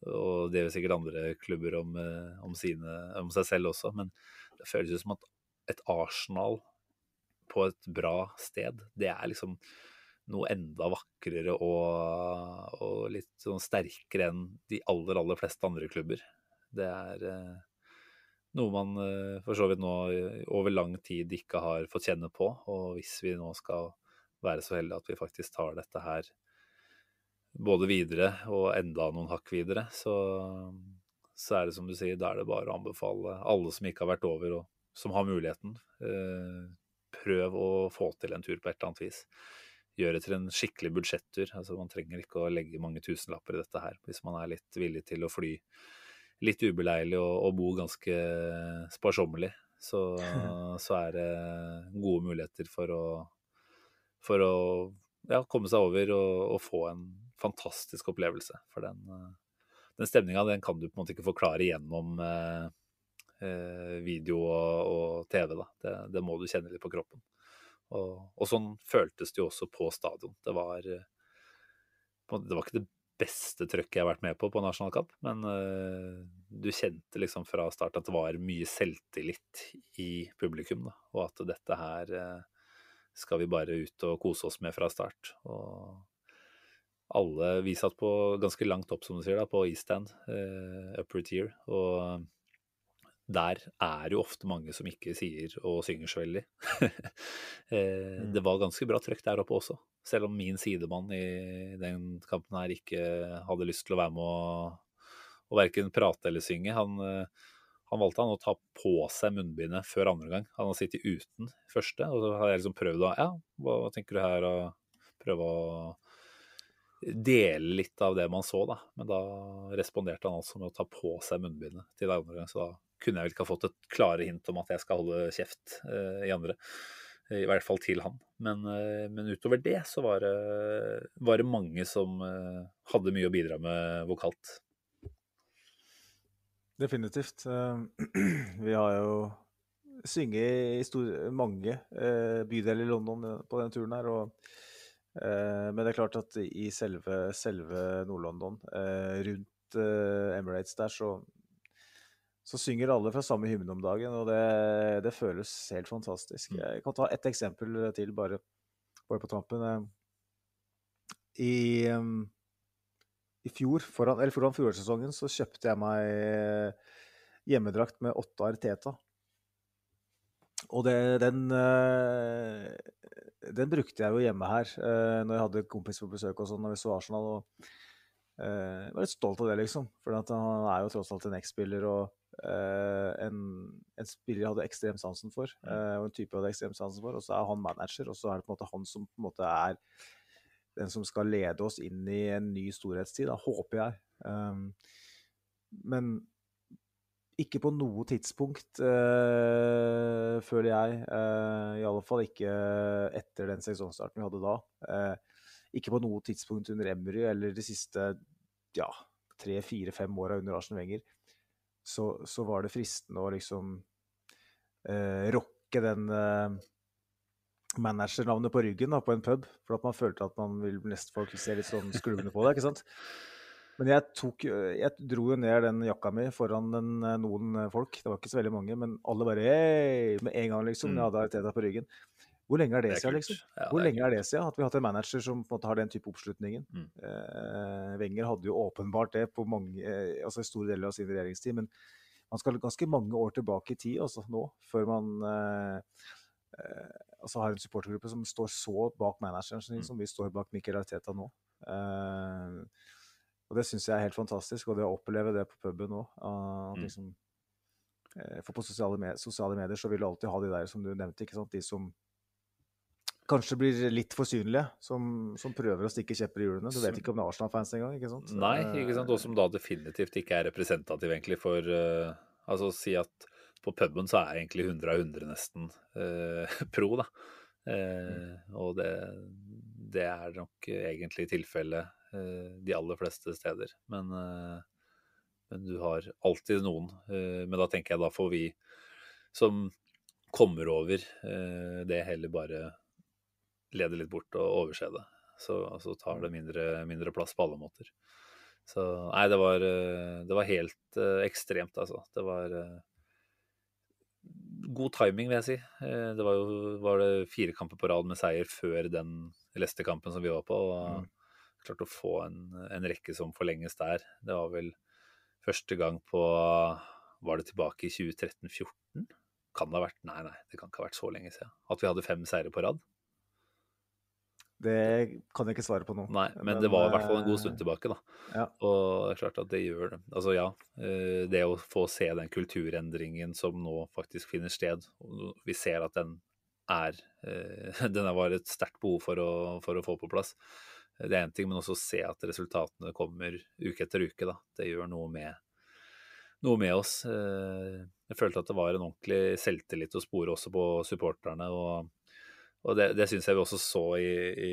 S3: Og det gjør sikkert andre klubber om, om, sine, om seg selv også. Men det føles jo som at et Arsenal på et bra sted. Det er liksom noe enda vakrere og, og litt sånn sterkere enn de aller, aller fleste andre klubber. Det er eh, noe man eh, for så vidt nå over lang tid ikke har fått kjenne på. Og hvis vi nå skal være så heldige at vi faktisk tar dette her både videre og enda noen hakk videre, så, så er det som du sier, da er det bare å anbefale alle som ikke har vært over, og som har muligheten, eh, prøv å få til en tur på et eller annet vis. Gjøre det til en skikkelig budsjettur. Altså, man trenger ikke å legge mange tusenlapper i dette her hvis man er litt villig til å fly litt ubeleilig og, og bo ganske sparsommelig. Så, så, er det gode muligheter for å, for å ja, komme seg over og, og, få en fantastisk opplevelse. For den, den stemninga den kan du på en måte ikke forklare gjennom Eh, video og, og TV. Det, det, må du kjenne litt på kroppen. Og, og, sånn føltes det jo også på stadion. Det var, eh, det var ikke det beste trøkket jeg har vært med på på nasjonalkamp, men uh, du kjente liksom fra start at det var mye selvtillit i publikum, da, og at dette her skal vi bare ut og kose oss med fra start. Og alle Vi satt på ganske langt opp, som du sier, da, på East End, uh, upper tier, og der er jo ofte mange som ikke sier og synger så veldig. Eh, mm. det var ganske bra trøkk der oppe også, selv om min sidemann i den kampen her ikke hadde lyst til å være med å, å verken prate eller synge. Han, eh, han valgte han å ta på seg munnbindet før andre gang. Han har sittet uten første, og så har jeg liksom prøvd å Ja, hva tenker du her? Og prøve å dele litt av det man så, da. Men da responderte han altså med å ta på seg munnbindet til andre gang, så da kunne jeg vel ikke ha fått et klare hint om at jeg skal holde kjeft uh, i andre. I hvert fall til han. Men, uh, men utover det så var det, var det mange som uh, hadde mye å bidra med vokalt.
S4: Definitivt. Vi har jo synget i mange bydeler i London på denne turen her. og men det er klart at i selve, selve Nord-London, rundt Emirates der, så så synger alle fra samme hymne om dagen, og det, det, føles helt fantastisk. Mm. Jeg kan ta ett eksempel til, bare, bare på tampen. Eh, I, i fjor, foran, eller foran fjorårssesongen, så kjøpte jeg meg eh, hjemmedrakt med åtte Arteta. Og det, den, eh, den brukte jeg jo hjemme her når jeg hadde kompis på besøk og sånn, når vi så Arsenal. og jeg var litt stolt av det, liksom. For han er jo tross alt en X-spiller. og Uh, en, en, spiller jeg hadde ekstremt sansen for, uh, og en type jeg hadde ekstrem sansen for. Og så er han manager, og så er det på en måte han som på en måte er den som skal lede oss inn i en ny storhetstid, da, håper jeg. Um, men ikke på noe tidspunkt, uh, føler jeg, i alle fall ikke etter den sesongstarten vi hadde da, ikke på noe tidspunkt under Emry eller de siste ja, tre, fire, fem åra under Arsen Wenger, så, så, var det fristende å liksom eh, rocke den eh, managernavnet på ryggen da, på en pub, for at man følte at man vil nesten folk se litt sånn skrubbende på det. ikke sant? Men jeg, tok, jeg dro jo ned den jakka mi foran den, eh, noen folk. Det var ikke så veldig mange, men alle bare hei, med en gang, liksom. Mm. Jeg hadde Arteta på ryggen. Hvor lenge er det, det siden, liksom? Ja, Hvor lenge er det siden at vi har hatt en manager som på en måte har den type oppslutningen? Mm. Eh, Wenger hadde jo åpenbart det på mange, eh, altså store deler av sin regjeringstid, men man skal ganske mange år tilbake i tid altså nå, før man eh, eh, altså har en supportergruppe som står så bak manageren sin, mm. som vi står bak Mikkel Arteta nå. Eh, og det syns jeg er helt fantastisk, og det å oppleve det på puben òg. at mm. liksom, eh, for på sosiale, med sosiale, medier så vil du alltid ha de der som du nevnte, ikke sant? de som kanskje blir litt for synlige, som, som prøver å stikke kjepper i hjulene. Du vet ikke om det er Arsenal-fans engang, ikke sant?
S3: Nei, ikke sant? og som da definitivt ikke er representativ egentlig for uh, Altså si at på puben så er egentlig 100 av 100 nesten uh, pro, da. Uh, og det, det, er nok egentlig tilfellet Eh, de aller fleste steder. Men, eh, men, du har alltid noen. Eh, men da tenker jeg da får vi som kommer over det, heller bare lede litt bort og overse det. Så, så tar det mindre, mindre, plass på alle måter. Så nei, det var, det var helt ekstremt, altså. Det var god timing, vil jeg si. Det var jo var det fire kamper på rad med seier før den Leicester-kampen som vi var på. og mm klart å få en, en, rekke som forlenges der. Det var vel første gang på Var det tilbake i 2013-14? Kan det ha vært Nei, nei, det kan ikke ha vært så lenge siden. At vi hadde fem seire på rad.
S4: Det kan jeg ikke svare på nå.
S3: Nei, men, det var i hvert fall en god stund tilbake, da.
S4: Ja.
S3: Og det er klart at det gjør det. Altså ja, eh, det å få se den kulturendringen som nå faktisk finner sted, vi ser at den er eh, Den var et sterkt behov for å, for å få på plass. Det er én ting, men også se at resultatene kommer uke etter uke. Da. Det gjør noe med, noe med oss. Eh, jeg følte at det var en ordentlig selvtillit å spore også på supporterne. og, og det, det syns jeg vi også så i, i,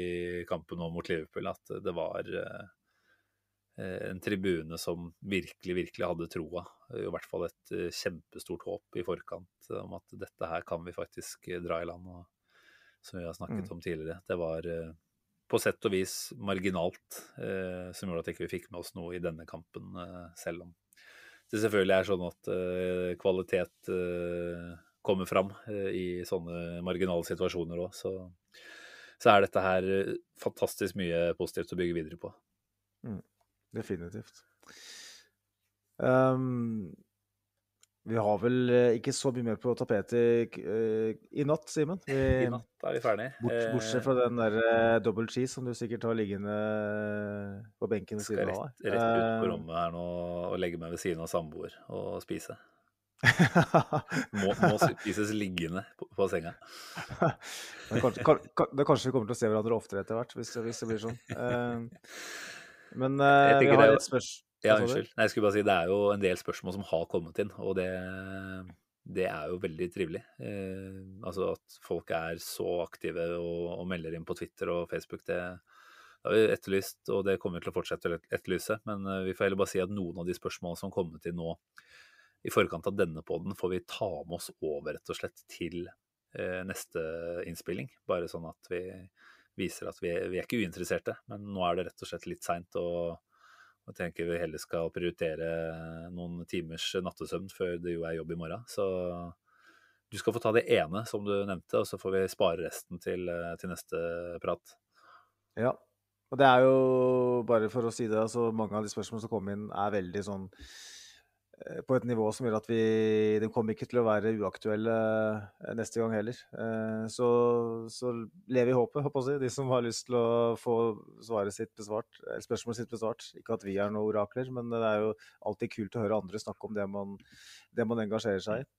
S3: kampen nå mot Liverpool, at det var eh, en tribune som virkelig, virkelig hadde troa. I hvert fall et eh, kjempestort håp i forkant om at dette her kan vi faktisk dra i land. Og, som vi har snakket mm. om tidligere. Det var på sett og vis marginalt, eh, som gjorde at ikke vi ikke fikk med oss noe i denne kampen, eh, selv om det selvfølgelig er sånn at eh, kvalitet eh, kommer fram eh, i sånne marginale situasjoner òg. Så, så, er dette her eh, fantastisk mye positivt å bygge videre på.
S4: Mm, definitivt. Um, vi har vel eh, ikke så mye mer på tapetet i, i natt, Simen.
S3: I natt er vi ferdig.
S4: Bort, bortsett fra den der double cheese som du sikkert har liggende på benken ved siden
S3: av deg. Skal rett, rett ut på rommet her nå og legge meg ved siden av samboer og spise. må, må, spises liggende på, på senga.
S4: kanskje, kan, kan, kanskje vi kommer til å se hverandre oftere etter hvert, hvis, hvis, det blir sånn. Uh, men vi har et spørsmål
S3: ja, unnskyld. Nei, jeg skulle bare si Det er jo en del spørsmål som har kommet inn, og det, det er jo veldig trivelig. Uh, altså at folk er så aktive og, og, melder inn på Twitter og Facebook, det, det har vi etterlyst, og det kommer vi til å fortsette å etterlyse. Men eh, vi får heller bare si at noen av de spørsmålene som har kommet inn nå i forkant av denne poden, får vi ta med oss over rett og slett til eh, neste innspilling. Bare sånn at vi viser at vi, vi er ikke uinteresserte, men nå er det rett og slett litt seint. og jeg tenker vi heller skal prioritere noen timers nattesøvn før det jo er jobb i morgen. Så du skal få ta det ene som du nevnte, og så får vi spare resten til, til neste prat.
S4: Ja, og det er jo bare for å si det, altså mange av de spørsmålene som kom inn, er veldig sånn Eh, på et nivå som gjør at vi De kommer ikke til å være uaktuelle eh, neste gang heller. Eh, så, så lever i håpet, håper jeg, de som har lyst til å få svaret sitt besvart, spørsmålet sitt besvart. Ikke at vi er noen orakler, men det er jo alltid kult å høre andre snakke om det man, det man engasjerer seg i.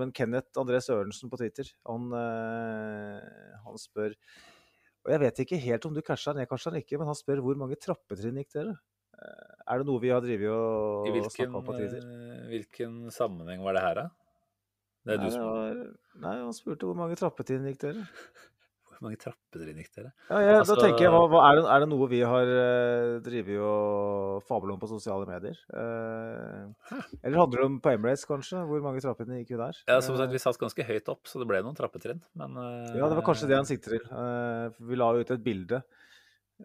S4: Men Kenneth André Sørensen på Twitter, han, han spør og Jeg vet ikke helt om du casha ned, kanskje han ikke, men han spør hvor mange trappetrinn gikk dere? Er det noe vi har drevet og snakka om på Twitter?
S3: I hvilken sammenheng var det her, da?
S4: Det er nei, du som var, Nei, han spurte hvor mange trappetrinn gikk dere?
S3: Hvor mange trappetrinn gikk dere?
S4: Ja, ja,
S3: Altså-
S4: da tenker jeg, hva, hva, er, det, er det noe vi har uh, drevet og fablet om på sosiale medier? Eh, eller handler det om på Emirates, kanskje? Hvor mange trappetrinn gikk vi der?
S3: Ja, som sagt,
S4: Eh,
S3: Vi satt ganske høyt opp, så det ble noen trappetrinn. Men eh,
S4: ja, det var kanskje det han sikter til. Eh, vi la jo ut et bilde.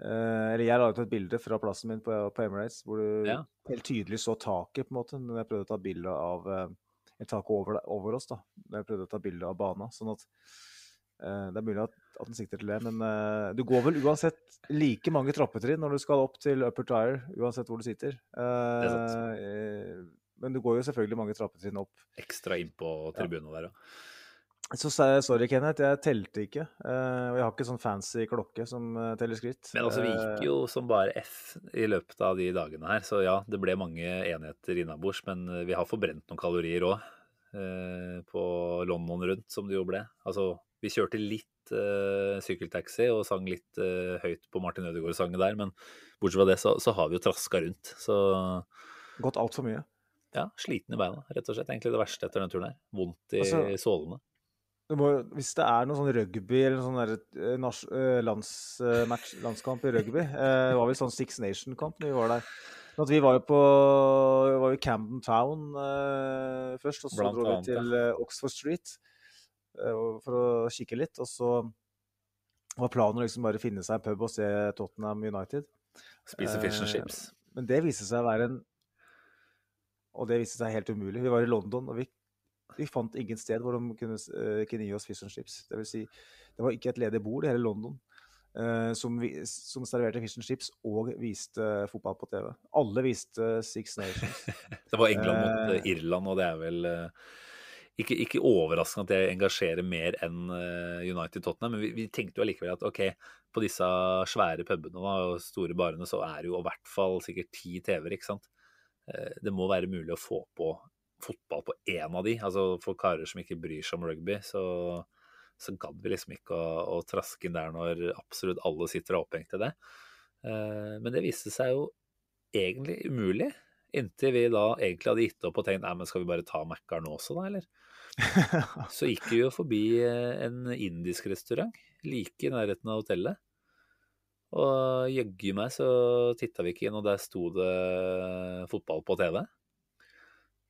S4: Eh, eller jeg la ut et bilde fra plassen min på, på Emirates, hvor du
S3: Ja.
S4: helt tydelig så taket, på en måte, når jeg prøvde å ta bilde av uh, et tak over, over oss, da. Når jeg prøvde å ta bilde av bana. Sånn at uh, det er mulig at, at den sikter til det, men uh, du går vel uansett like mange trappetrinn når du skal opp til upper tire, uansett hvor du sitter.
S3: Uh.
S4: Eh, men du går jo selvfølgelig mange trappetrinn opp.
S3: ekstra inn på tribunen der òg.
S4: Så sorry, Kenneth, jeg telte ikke. eh, og jeg har ikke sånn fancy klokke som eh, teller skritt.
S3: Men altså, vi
S4: Eh,
S3: gikk jo som bare F i løpet av de dagene her. Så ja, det ble mange enheter innabords, men eh, vi har forbrent noen kalorier òg. Eh, på London rundt, som det jo ble. Altså, vi kjørte litt uh, sykkeltaxi og sang litt uh, høyt på Martin Ødegaard-sangen der, men bortsett fra det så, så har vi jo traska rundt. Så
S4: Gått altfor mye.
S3: ja, sliten i beina, rett og slett. Egentlig det verste etter den turen her. Vondt i
S4: Altså-
S3: sålene.
S4: Det må, hvis det er noe sånn rugby eller sånn der, eh, nas- eh, lands, eh, match, landskamp i rugby eh, Det var vel sånn Six Nation-kamp når vi var der. Men At vi var jo på vi var jo Camden Town eh, først, og så
S3: Blant
S4: dro vi til eh, Oxford Street eh, for å kikke litt. Og så var planen å liksom bare finne seg en pub og se Tottenham United.
S3: Spise fish and
S4: Eh,
S3: chips.
S4: Men det viste seg å være en Og det viste seg helt umulig. Vi var i London, og vi, vi fant ingen sted hvor de kunne, uh, kunne gi oss fish and chips. Det vil si, det var ikke et ledig bord i hele London eh, som, vi, som serverte fish and chips og viste fotball på TV. Alle viste Six Nations.
S3: Det var England mot
S4: Eh.
S3: eh, Irland, og det er vel eh, ikke, ikke overraskende at det engasjerer mer enn eh, United Tottenham, men vi, vi tenkte jo allikevel at ok, på disse svære pubene og store barene så er det jo i hvert fall sikkert ti TV-er, ikke sant. Eh, Det må være mulig å få på fotball på én av de. Altså for karer som ikke bryr seg om rugby, så, så gadd vi liksom ikke å, å traske inn der når absolutt alle sitter er opphengt i det. Eh, Men det viste seg jo egentlig umulig. Inntil vi da egentlig hadde gitt opp og tenkt nei, men skal vi bare ta Mækkern også, da, eller? Så gikk vi jo forbi eh, en indisk restaurant like i nærheten av hotellet. Og jøggu meg så titta vi ikke inn, og der sto det fotball på TV.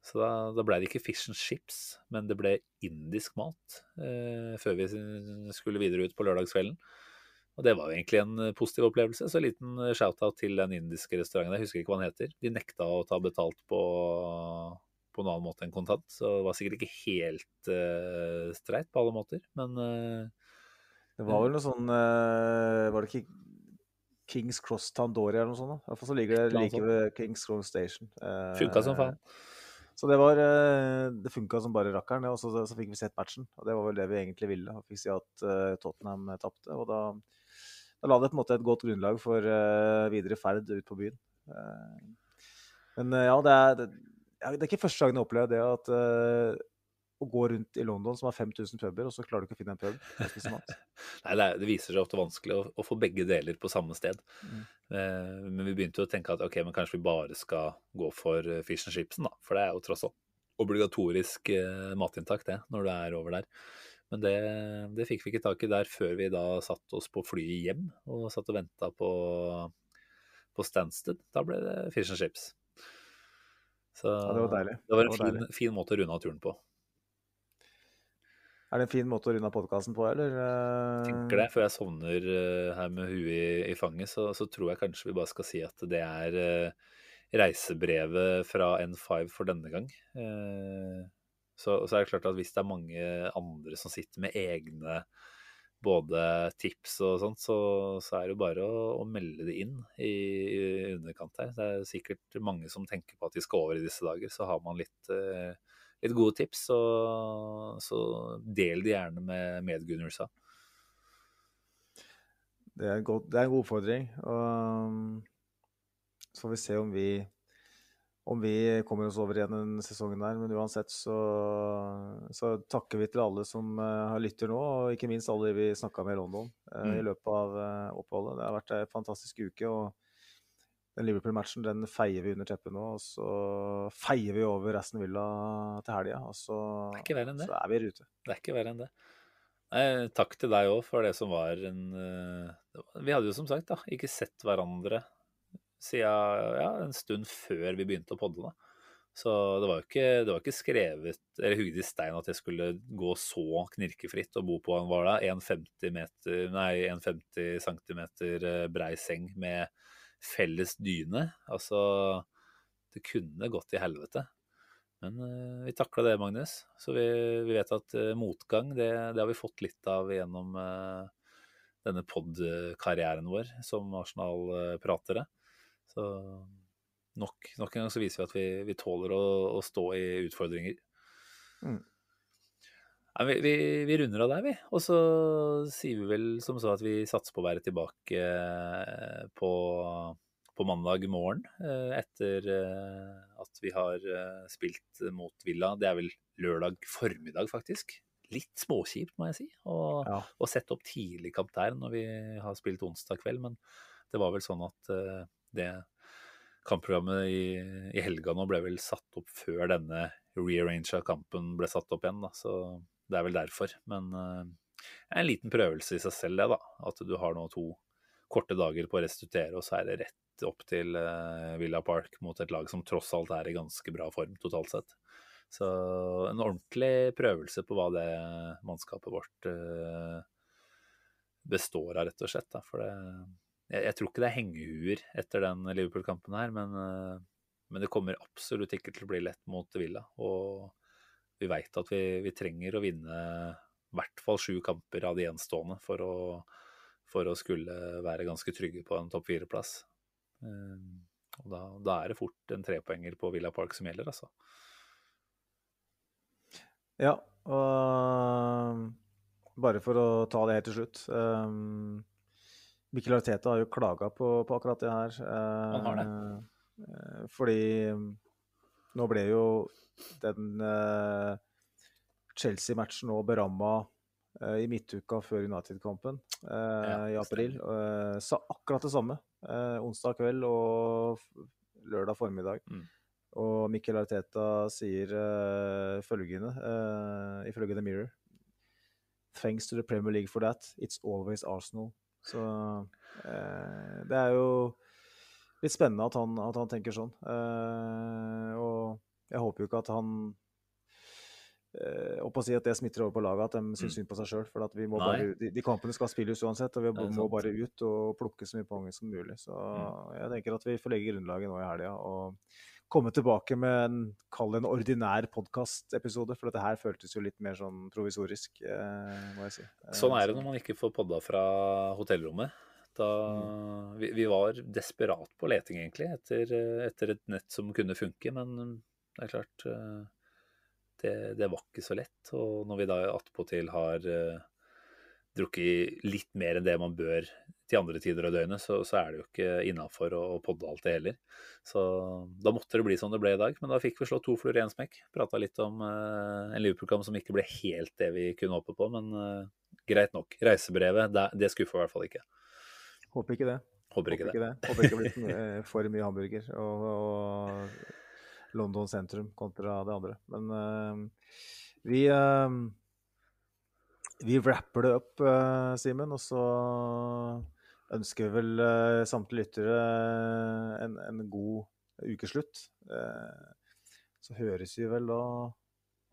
S3: Så da, da ble det ikke fish and chips, men det ble indisk mat eh, før vi skulle videre ut på lørdagskvelden. Og det var jo egentlig en eh, positiv opplevelse. Så en liten eh, shout-out til den indiske restauranten. Jeg husker ikke hva den heter. De nekta å ta betalt på, på en annen måte enn kontant. Så det var sikkert ikke helt eh, streit på alle måter, men eh,
S4: Det var vel noe sånn eh, Var det ikke Kings Cross Tandori eller noe sånt? da? I hvert fall så ligger det like ved Kings Cross Station.
S3: Funka som faen.
S4: Så det var eh, Det funka som bare rakkeren. Og så, så fikk vi sett matchen. Og det var vel det vi egentlig ville. Og fikk si at eh, Tottenham tapte. Og da, da la det på en måte et godt grunnlag for eh, videre ferd ut på byen. Eh, men eh, ja, det er, det, det er ikke første gangen jeg opplever det at eh, å gå rundt i London som har 5000 puber, og så klarer du ikke å finne en pub.
S3: Nei, det, er, det viser seg ofte vanskelig å, å få begge deler på samme sted.
S4: Mm.
S3: Eh, men vi begynte jo å tenke at ok, men kanskje vi bare skal gå for eh, fish and chipsen, da. For det er jo tross alt obligatorisk eh, matinntak, det, når du er over der. Men det, det fikk vi ikke tak i der før vi da satte oss på flyet hjem og satt og venta på, på Stansted. Da ble det fish and chips. Så
S4: Ja, det var deilig.
S3: det var en
S4: Det var
S3: fin, fin måte å runde av turen på.
S4: Er det en fin måte å runde av podkasten på, eller? Jeg
S3: tenker det, før jeg sovner eh, her med huet i, i fanget, så, så tror jeg kanskje vi bare skal si at det er eh, reisebrevet fra N5 for denne gang. Eh, så, så er det klart at hvis det er mange andre som sitter med egne både tips og sånt, så, så er det jo bare å, å melde det inn i, i underkant her. Det er sikkert mange som tenker på at de skal over i disse dager, så har man litt eh, litt gode tips, så, så del det gjerne med medgunnersa.
S4: Det er, en god, det er en god oppfordring. Og så får vi se om vi, om vi kommer oss over igjen den sesongen der. Men uansett så, så takker vi til alle som uh, lytter nå, og ikke minst alle de vi snakka med i London uh,
S3: Mm.
S4: i løpet av uh, oppholdet. Det har vært en fantastisk uke. og den Liverpool-matchen den feier vi under teppet nå, og så feier vi over Aston Villa til helga. Og så,
S3: Det er
S4: så er vi i rute.
S3: Det er ikke verre enn det. Nei, takk til deg òg for det som var en uh, Vi hadde jo som sagt da, ikke sett hverandre siden ja, en stund før vi begynte å podde. da. Så det var jo ikke, det var ikke skrevet eller hugget i stein at jeg skulle gå så knirkefritt og bo på en var det, 1,50 meter, nei, 1,50 cm eh, brei seng med felles dyne. Altså, det kunne gått i helvete. Men uh, vi takla det, Magnus. Så vi, vi vet at uh, motgang, det, det, har vi fått litt av gjennom uh, denne pod-karrieren vår som Arsenal-pratere. Så nok, nok, en gang så viser vi at vi, vi tåler å, å, stå i utfordringer. Mm. Ja, vi, vi, vi, runder av der, vi. Og så sier vi vel som så at vi satser på å være tilbake på på mandag morgen eh, etter eh, at vi har eh, spilt mot Villa. Det er vel lørdag formiddag, faktisk. Litt småkjipt, må jeg si, å, ja. sette opp tidlig kamp der når vi har spilt onsdag kveld. Men det var vel sånn at det kampprogrammet i, i helga nå ble vel satt opp før denne rearrange av kampen ble satt opp igjen. Da. Så det er vel derfor. Men en liten prøvelse i seg selv, det, da. At du har nå to korte dager på å restituere, og så er det rett opp til uh, Villa Park mot et lag som tross alt er i ganske bra form totalt sett. Så en ordentlig prøvelse på hva det mannskapet vårt uh, består av, rett og slett. Da. For det, jeg, jeg, tror ikke det er hengehuer etter den Liverpool-kampen her, men, uh, men, det kommer absolutt ikke til å bli lett mot Villa. Og vi veit at vi, vi, trenger å vinne i hvert fall sju kamper av de gjenstående for å, for å skulle være ganske trygge på en topp fire-plass. Ehm, og da, da, er det fort en trepoenger på Villa Park som gjelder, altså.
S4: Ja, og bare for å ta det helt til slutt. Um, Mikkel Arteta har jo klaga på, på, akkurat det her.
S3: Han har det.
S4: Uh, fordi nå ble jo den uh, Chelsea-matchen nå beramma uh, i midtuka før United-kampen ja, i april. sa akkurat det samme eh, onsdag kveld og lørdag formiddag. Mm. Og Mikkel Arteta sier uh, følgende, uh, ifølge The Mirror Thanks to the Premier League for that. It's always Arsenal. Så uh, det er jo litt spennende at han, at han tenker sånn. Uh, og jeg håper jo ikke at han på å si at det smitter over på laget, at de syns mm. synd på seg sjøl. For vi må Nei. bare, de, de, kampene skal spilles uansett, og vi må bare ut og plukke så mye poeng som mulig. Så mm. jeg tenker at vi får legge grunnlaget nå i helga og komme tilbake med en, kall en ordinær podkastepisode. For dette her føltes jo litt mer sånn provisorisk, eh, må jeg si.
S3: Sånn er det når man ikke får podda fra hotellrommet. Da, mm. vi, vi, var desperat på leting, egentlig, etter, etter, et nett som kunne funke. Men det er klart eh, det, det, var ikke så lett. Og når vi da attpåtil har uh, drukket litt mer enn det man bør til andre tider av døgnet, så, så er det jo ikke innafor å, å podde alt det heller. Så da måtte det bli som det ble i dag. Men da fikk vi slått to fluer i én smekk. Prata litt om uh, en Liverpool-kamp som ikke ble helt det vi kunne håpe på, men uh, greit nok. Reisebrevet, det, det skuffer i hvert fall ikke.
S4: Håper ikke det.
S3: Håper ikke,
S4: Håper ikke det. Håper ikke det blir for mye hamburger. og, og London sentrum kontra det andre. Men uh, vi uh, vi wrapper det opp, uh, Simen, og så ønsker vi vel uh, samtlige lyttere en, en, god ukeslutt. så høres vi vel da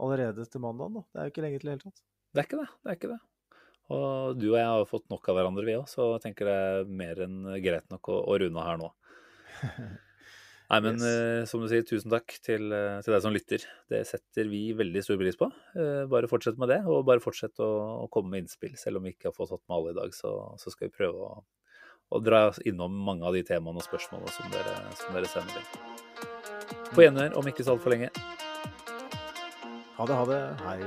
S4: allerede til mandag, da. Det er jo ikke lenge til i det hele tatt.
S3: Det er ikke det. Det er ikke det. Og du og jeg har fått nok av hverandre, vi òg, så jeg tenker det er mer enn greit nok å, å runde her nå. Nei, men yes. uh, som du sier, tusen takk til, uh, til, deg som lytter. Det setter vi veldig stor pris på. Uh, bare fortsett med det, og bare fortsett å, å, komme med innspill. Selv om vi ikke har fått tatt med alle i dag, så, så skal vi prøve å, å, dra innom mange av de temaene og spørsmålene som dere, som dere sender inn. På gjenhør om ikke så altfor lenge.
S4: Ha det, ha det. Hei.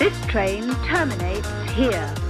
S4: This train terminates here.